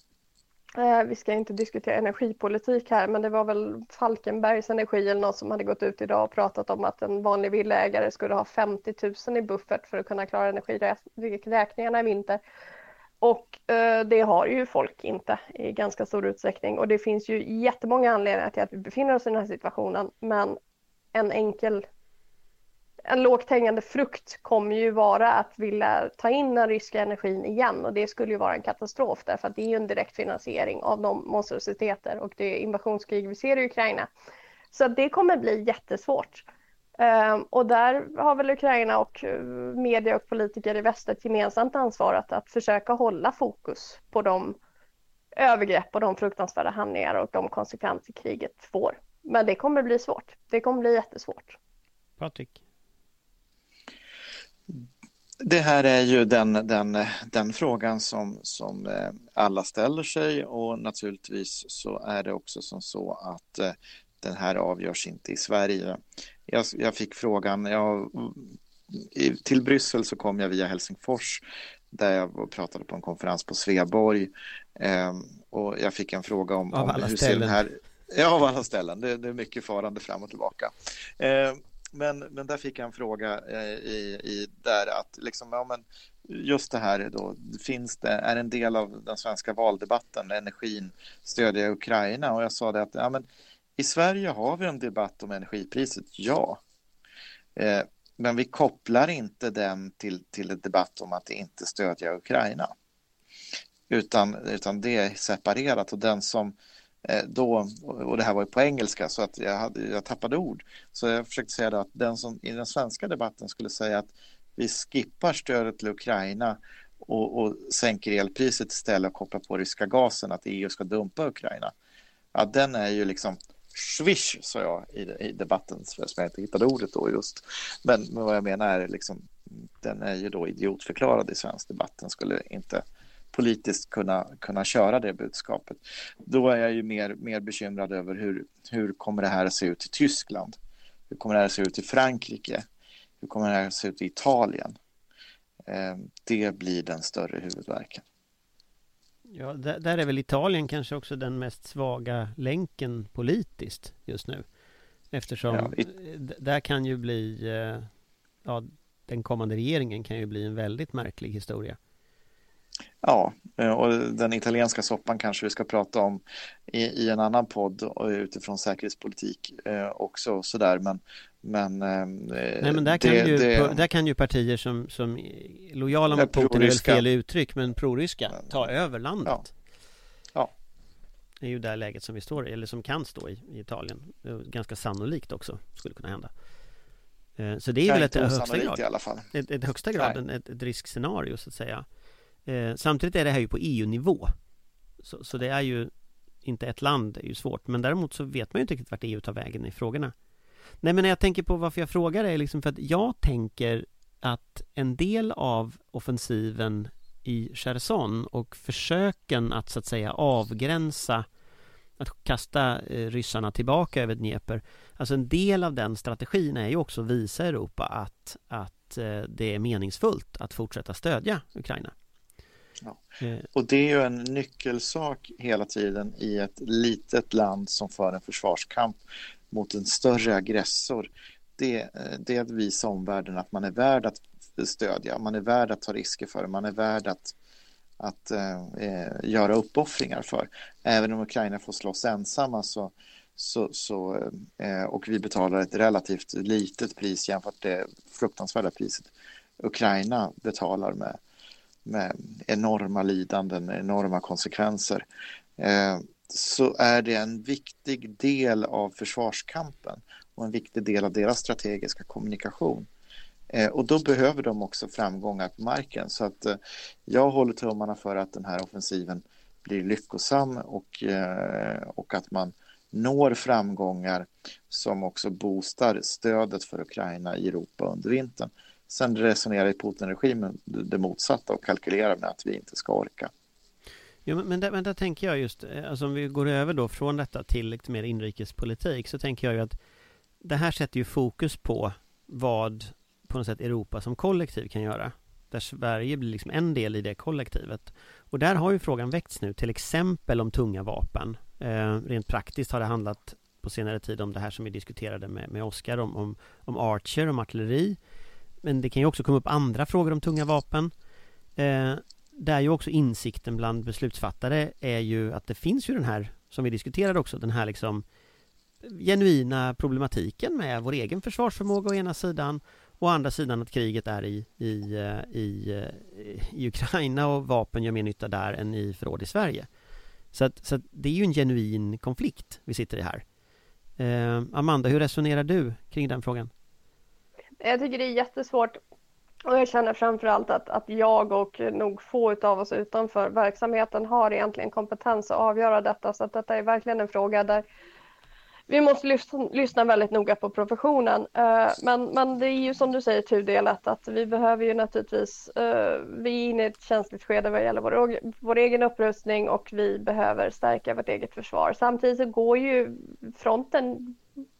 Eh, vi ska inte diskutera energipolitik här, men det var väl Falkenbergs Energi eller något som hade gått ut idag och pratat om att en vanlig villaägare skulle ha 50 000 i buffert för att kunna klara energiräkningarna i vinter. Och eh, det har ju folk inte i ganska stor utsträckning och det finns ju jättemånga anledningar till att vi befinner oss i den här situationen. Men en enkel en lågt hängande frukt kommer ju vara att vilja ta in den ryska energin igen och det skulle ju vara en katastrof därför att det är ju en direkt finansiering av de monstrositeter och det invasionskrig vi ser i Ukraina. Så det kommer bli jättesvårt. Ehm, och där har väl Ukraina och eh, media och politiker i väst ett gemensamt ansvar att, att försöka hålla fokus på de övergrepp och de fruktansvärda handlingar och de konsekvenser kriget får. Men det kommer bli svårt. Det kommer bli jättesvårt. Patrik? Det här är ju den, den, den frågan som, som eh, alla ställer sig och naturligtvis så är det också som så att eh, den här avgörs inte i Sverige. Jag, jag fick frågan, jag, till Bryssel så kom jag via Helsingfors där jag pratade på en konferens på Sveaborg eh, och jag fick en fråga om, om hur ser den här Ja, av alla ställen. Det, det, är mycket farande fram och tillbaka. Eh, men, men där fick jag en fråga eh, i, i där att liksom, ja, men just det här då, finns det, är en del av den svenska valdebatten, energin, stödja Ukraina? Och jag sa det att ja, men i Sverige har vi en debatt om energipriset, ja. Eh, men vi kopplar inte den till, till en debatt om att inte stödja Ukraina. Utan, utan det är separerat och den som Eh, Eh, då, och det här var ju på engelska så att jag, hade, jag tappade ord. Så jag försökte säga att den som i den svenska debatten skulle säga att vi skippar stödet till Ukraina och, och sänker elpriset istället och kopplar på ryska gasen, att EU ska dumpa Ukraina. Ja, den är ju liksom swish, sa jag i, i debatten, som jag inte hittade ordet då just. Men, men vad jag menar är liksom, den är ju då idiotförklarad i svensk debatt. Den skulle inte politiskt kunna, kunna köra det budskapet. Då är jag ju mer, mer bekymrad över hur, hur kommer det här att se ut i Tyskland? Hur kommer det här att se ut i Frankrike? Hur kommer det här att se ut i Italien? Eh, det blir den större huvudvärken. Ja, där, där, är väl Italien kanske också den mest svaga länken politiskt just nu. Eftersom ja, it... där kan ju bli, eh, ja, den kommande regeringen kan ju bli en väldigt märklig historia. Ja, eh, och den italienska soppan kanske vi ska prata om i, i en annan podd utifrån säkerhetspolitik eh, också sådär men men, eh, Nej, men där, kan det, ju, det, där kan ju partier som, som lojala mot Putin, är väl fel uttryck, men proryska ta över landet. Ja. ja. Det är ju det läget som vi står i, eller som kan stå i, i Italien. Ganska sannolikt också skulle kunna hända. Så det är väl ett högsta grad, i alla fall. Ett, ett högsta grad ett, ett riskscenario så att säga. Eh, samtidigt är det här ju på EU-nivå. Så, så, det är ju inte ett land, det är ju svårt. Men däremot så vet man ju inte riktigt vart EU tar vägen i frågorna. Nej men när jag tänker på varför jag frågar är liksom för att jag tänker att en del av offensiven i Cherson och försöken att så att säga avgränsa att kasta eh, ryssarna tillbaka över Dnepr Alltså en del av den strategin är ju också att visa Europa att, att eh, det är meningsfullt att fortsätta stödja Ukraina Ja. Eh. Och det är ju en nyckelsak hela tiden i ett litet land som för en försvarskamp mot en större aggressor. Det, eh, det är att visa omvärlden att man är värd att stödja, man är värd att ta risker för, man är värd att, att eh, göra uppoffringar för. Även om Ukraina får slåss ensamma så, så, så eh, och vi betalar ett relativt litet pris jämfört med det fruktansvärda priset Ukraina betalar med, med enorma lidanden, enorma konsekvenser, eh, så är det en viktig del av försvarskampen och en viktig del av deras strategiska kommunikation. Eh, och då behöver de också framgångar på marken. Så att eh, jag håller tummarna för att den här offensiven blir lyckosam och, eh, och att man når framgångar som också boostar stödet för Ukraina i Europa under vintern. Sen resonerar Putin-regimen det motsatta och kalkylerar med att vi inte ska orka. Jo, men, där, men där tänker jag just, eh, alltså om vi går över då från detta till lite mer inrikespolitik så tänker jag ju att det här sätter ju fokus på vad på något sätt Europa som kollektiv kan göra. Där Sverige blir liksom en del i det kollektivet. Och där har ju frågan väckts nu, till exempel om tunga vapen. Eh, rent praktiskt har det handlat på senare tid om det här som vi diskuterade med, med Oskar om, om, om Archer, om artilleri. Men det kan ju också komma upp andra frågor om tunga vapen. Eh, där ju också insikten bland beslutsfattare är ju att det finns ju den här, som vi diskuterade också, den här liksom genuina problematiken med vår egen försvarsförmåga å ena sidan Å andra sidan att kriget är i, i, eh, i, eh, i Ukraina och vapen gör mer nytta där än i förråd i Sverige. Så, att, så att det är ju en genuin konflikt vi sitter i här. Eh, Amanda, hur resonerar du kring den frågan? Jag tycker det är jättesvårt och jag känner framförallt att, att jag och nog få av oss utanför verksamheten har egentligen kompetens att avgöra detta. Så att detta är verkligen en fråga där vi måste lyssna, lyssna väldigt noga på professionen. Eh, men, men det är ju som du säger tudelat att vi behöver ju naturligtvis, eh, vi är inne i ett känsligt skede vad gäller vår, vår egen upprustning och vi behöver stärka vårt eget försvar. Samtidigt så går ju fronten,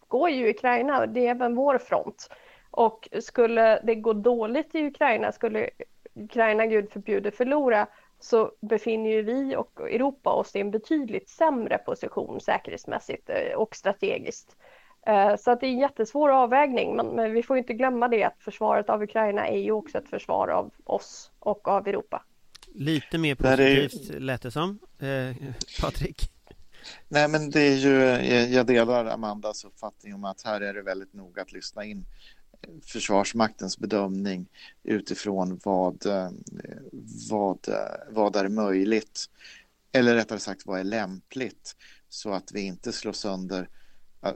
går ju Ukraina, det är även vår front. Och skulle det gå dåligt i Ukraina, skulle Ukraina, gud förbjude, förlora, så befinner ju vi och Europa oss i en betydligt sämre position säkerhetsmässigt eh, och strategiskt. Eh, så att det är en jättesvår avvägning, men, vi får inte glömma det att försvaret av Ukraina är ju också ett försvar av oss och av Europa. Lite mer positivt är... lät det som. Eh, Patrik? Nej, men det är ju, jag delar Amandas uppfattning om att här är det väldigt noga att lyssna in Försvarsmaktens bedömning utifrån vad, eh, vad, vad är möjligt eller rättare sagt vad är lämpligt så att vi inte slår sönder.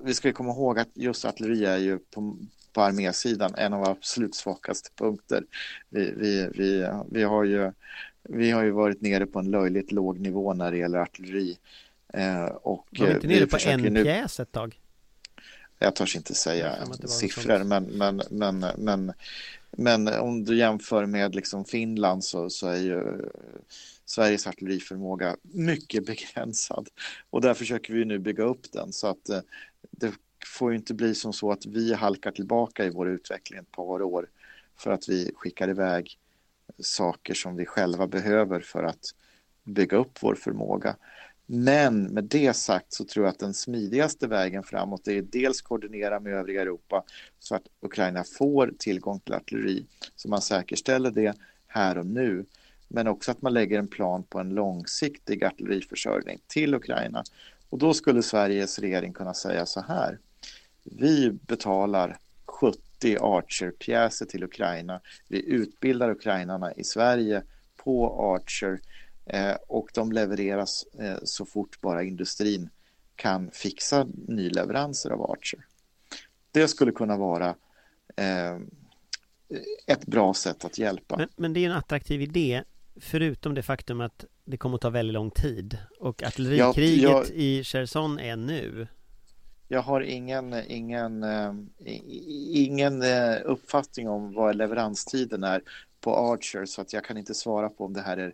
Vi ska komma ihåg att just artilleri är ju på, på armésidan en av absolut svagaste punkter. Vi, vi, vi, vi, har ju, vi har ju varit nere på en löjligt låg nivå när det gäller artilleri. Eh, och var vi inte nere på en nu... pjäs ett tag? Jag törs inte säga siffror, men, men, men, men, men om du jämför med liksom Finland så, så är ju Sveriges artilleriförmåga mycket begränsad. Och där försöker vi nu bygga upp den så att eh, det får inte bli som så att vi halkar tillbaka i vår utveckling ett par år för att vi skickar iväg saker som vi själva behöver för att bygga upp vår förmåga. Men med det sagt så tror jag att den smidigaste vägen framåt är dels koordinera med övriga Europa så att Ukraina får tillgång till artilleri, så man säkerställer det här och nu. Men också att man lägger en plan på en långsiktig artilleriförsörjning till Ukraina. Och då skulle Sveriges regering kunna säga så här. Vi betalar 70 Archer-pjäser till Ukraina. Vi utbildar ukrainarna i Sverige på Archer och de levereras eh, så fort bara industrin kan fixa nyleveranser av Archer. Det skulle kunna vara eh, ett bra sätt att hjälpa. Men, men, det är en attraktiv idé, förutom det faktum att det kommer att ta väldigt lång tid och artillerikriget jag, jag, i Cherson är nu. Jag har ingen, ingen, ingen uppfattning om vad leveranstiden är på Archer så att jag kan inte svara på om det här är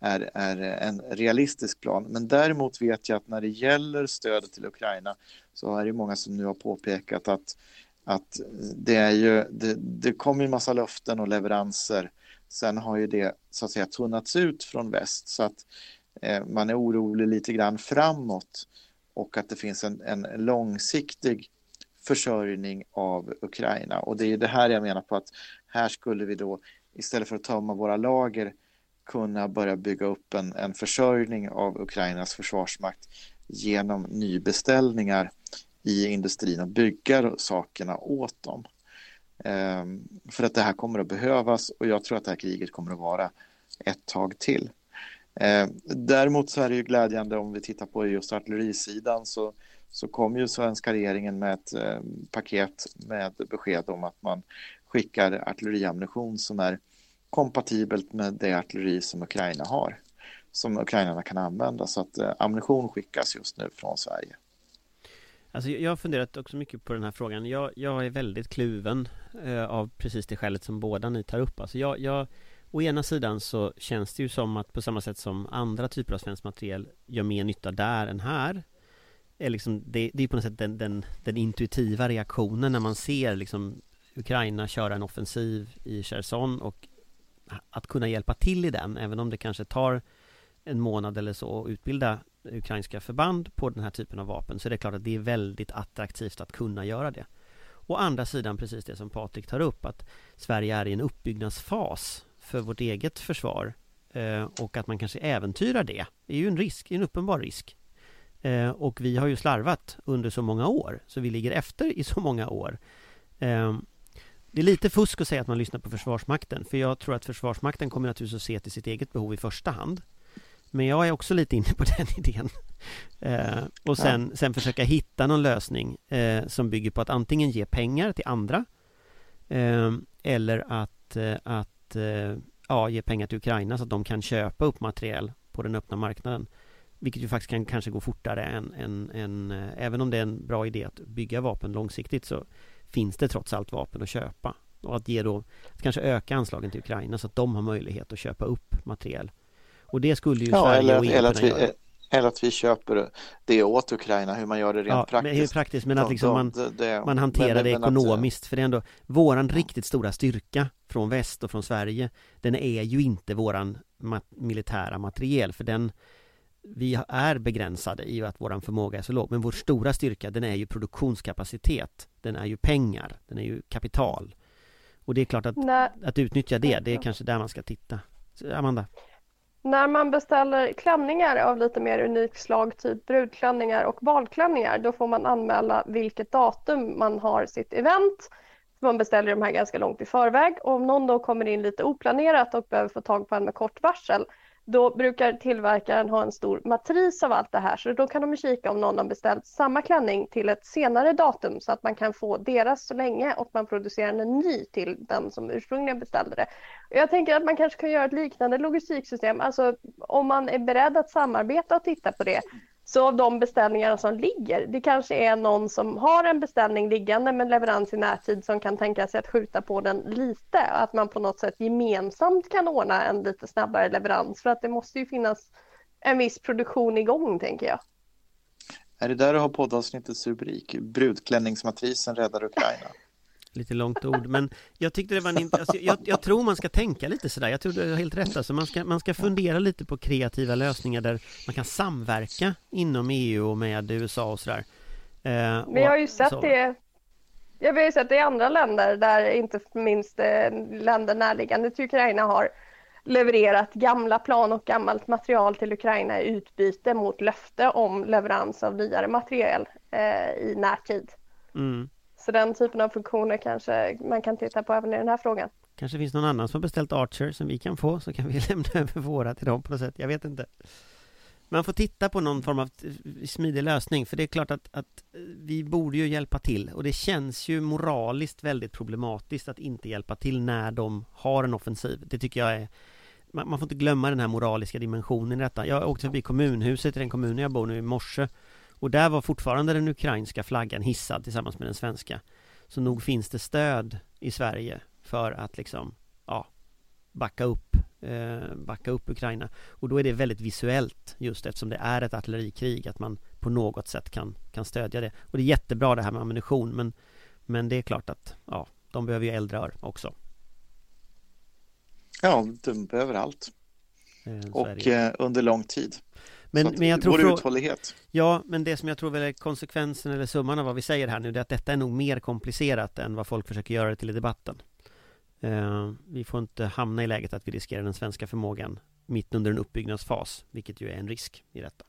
är, är en realistisk plan. Men däremot vet jag att när det gäller stödet till Ukraina så är det många som nu har påpekat att, att det, är ju, det, det kommer en massa löften och leveranser. Sen har ju det så att säga tunnats ut från väst så att eh, man är orolig lite grann framåt och att det finns en, en långsiktig försörjning av Ukraina. Och det är det här jag menar på att här skulle vi då istället för att tömma våra lager kunna börja bygga upp en, en försörjning av Ukrainas försvarsmakt genom nybeställningar i industrin och bygga sakerna åt dem. Ehm, för att det här kommer att behövas och jag tror att det här kriget kommer att vara ett tag till. Ehm, däremot så är det ju glädjande om vi tittar på just artillerisidan så, så kom ju svenska regeringen med ett eh, paket med besked om att man skickar artilleriammunition som är kompatibelt med det artilleri som Ukraina har som ukrainarna kan använda så att eh, ammunition skickas just nu från Sverige. Alltså jag har funderat också mycket på den här frågan. Jag, jag är väldigt kluven eh, av precis det skälet som båda ni tar upp. Alltså jag, jag, å ena sidan så känns det ju som att på samma sätt som andra typer av svensk materiel gör mer nytta där än här. Är liksom, det, det är på något sätt den, den, den, intuitiva reaktionen när man ser liksom Ukraina köra en offensiv i Cherson och att kunna hjälpa till i den, även om det kanske tar en månad eller så att utbilda ukrainska förband på den här typen av vapen så är det klart att det är väldigt attraktivt att kunna göra det. Å andra sidan precis det som Patrik tar upp att Sverige är i en uppbyggnadsfas för vårt eget försvar eh, och att man kanske äventyrar det är ju en risk, en uppenbar risk. Eh, och vi har ju slarvat under så många år så vi ligger efter i så många år. Eh, det är lite fusk att säga att man lyssnar på Försvarsmakten för jag tror att Försvarsmakten kommer naturligtvis att se till sitt eget behov i första hand. Men jag är också lite inne på den idén. Eh, och sen, ja. sen försöka hitta någon lösning eh, som bygger på att antingen ge pengar till andra eh, eller att, eh, att eh, ja, ge pengar till Ukraina så att de kan köpa upp materiel på den öppna marknaden. Vilket ju faktiskt kan kanske gå fortare än, än, än eh, även om det är en bra idé att bygga vapen långsiktigt så finns det trots allt vapen att köpa. Och att ge då, att kanske öka anslagen till Ukraina så att de har möjlighet att köpa upp materiel och det skulle ju ja, Sverige eller, och EU eller kunna vi, göra. Eller att vi köper det åt Ukraina, hur man gör det rent ja, praktiskt. Men, praktiskt, men att liksom man, det, det, man hanterar men, det ekonomiskt. Att, för det är ändå våran riktigt stora styrka från väst och från Sverige. Den är ju inte våran mat, militära materiel, för den vi är begränsade i att våran förmåga är så låg. Men vår stora styrka, den är ju produktionskapacitet. Den är ju pengar, den är ju kapital. Och det är klart att, att utnyttja det, det är kanske där man ska titta. Amanda? När man beställer klänningar av lite mer unikt slag, typ brudklänningar och balklänningar, då får man anmäla vilket datum man har sitt event. Man beställer de här ganska långt i förväg och om någon då kommer in lite oplanerat och behöver få tag på en med kort varsel, då brukar tillverkaren ha en stor matris av allt det här så då kan de kika om någon har beställt samma klänning till ett senare datum så att man kan få deras så länge och man producerar en ny till den som ursprungligen beställde det. Jag tänker att man kanske kan göra ett liknande logistiksystem, alltså om man är beredd att samarbeta och titta på det så av de beställningarna som ligger, det kanske är någon som har en beställning liggande med leverans i närtid som kan tänka sig att skjuta på den lite, att man på något sätt gemensamt kan ordna en lite snabbare leverans för att det måste ju finnas en viss produktion igång tänker jag. Är det där du har poddavsnittets rubrik? Brudklänningsmatrisen räddar Ukraina. Lite långt ord, men jag tyckte det var en alltså, jag, jag, tror man ska tänka lite sådär, jag tror du har helt rätt alltså, man ska, man ska fundera lite på kreativa lösningar där man kan samverka inom EU och med USA och sådär. Eh, men jag har ju sett så. det jag har ju sett det i andra länder där inte minst eh, länder närliggande till Ukraina har levererat gamla plan och gammalt material till Ukraina i utbyte mot löfte om leverans av nyare material eh, i närtid. Mm. Så den typen av funktioner kanske man kan titta på även i den här frågan. Kanske finns någon annan som har beställt Archer som vi kan få så kan vi lämna över våra till dem på något sätt. Jag vet inte. Man får titta på någon form av eh, smidig lösning för det är klart att, att eh, vi borde ju hjälpa till och det känns ju moraliskt väldigt problematiskt att inte hjälpa till när de har en offensiv. Det tycker jag är man, man får inte glömma den här moraliska dimensionen i detta. Jag åkte förbi kommunhuset i den kommunen jag bor nu i morse och där var fortfarande den ukrainska flaggan hissad tillsammans med den svenska. Så nog finns det stöd i Sverige för att liksom, ja, backa upp, eh, backa upp Ukraina. Och då är det väldigt visuellt just eftersom det är ett artillerikrig att man på något sätt kan, kan stödja det. Och det är jättebra det här med ammunition men, men det är klart att, ja, de behöver ju eldrör också. Ja, de behöver allt. Eh, och eh, under lång tid. Men, men jag tror vår uthållighet. Ja, men det som jag tror väl är konsekvensen eller summan av vad vi säger här nu, det är att detta är nog mer komplicerat än vad folk försöker göra det till i debatten. Uh, vi får inte hamna i läget att vi riskerar den svenska förmågan mitt under en uppbyggnadsfas, vilket ju är en risk i detta.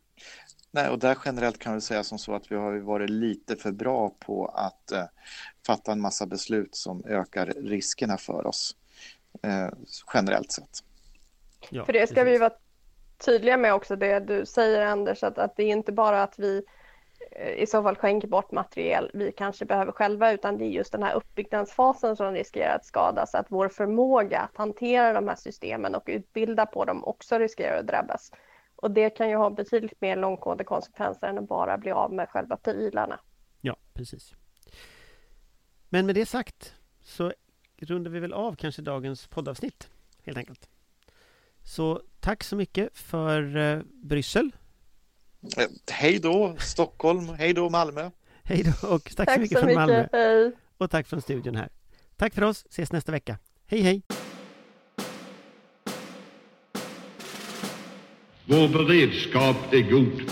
Nej, och där generellt kan vi säga som så att vi har varit lite för bra på att eh, fatta en massa beslut som ökar riskerna för oss eh, generellt sett. Ja, för det ska precis. vi vara tydliga med också det du säger Anders, att, att det är inte bara att vi eh, i så fall skänker bort materiel vi kanske behöver själva utan det är just den här uppbyggnadsfasen som riskerar att skadas, att vår förmåga att hantera de här systemen och utbilda på dem också riskerar att drabbas. Och det kan ju ha betydligt mer långtgående konsekvenser än att bara bli av med själva prylarna. Ja, precis. Men med det sagt så rundar vi väl av kanske dagens poddavsnitt helt enkelt. Så tack så mycket för eh, Bryssel. Eh, hej då Stockholm, hej då Malmö. Hej då och tack, tack så mycket så från Malmö. Hej. Och tack från studion här. Tack för oss, ses nästa vecka. Hej hej! Vår beredskap är god.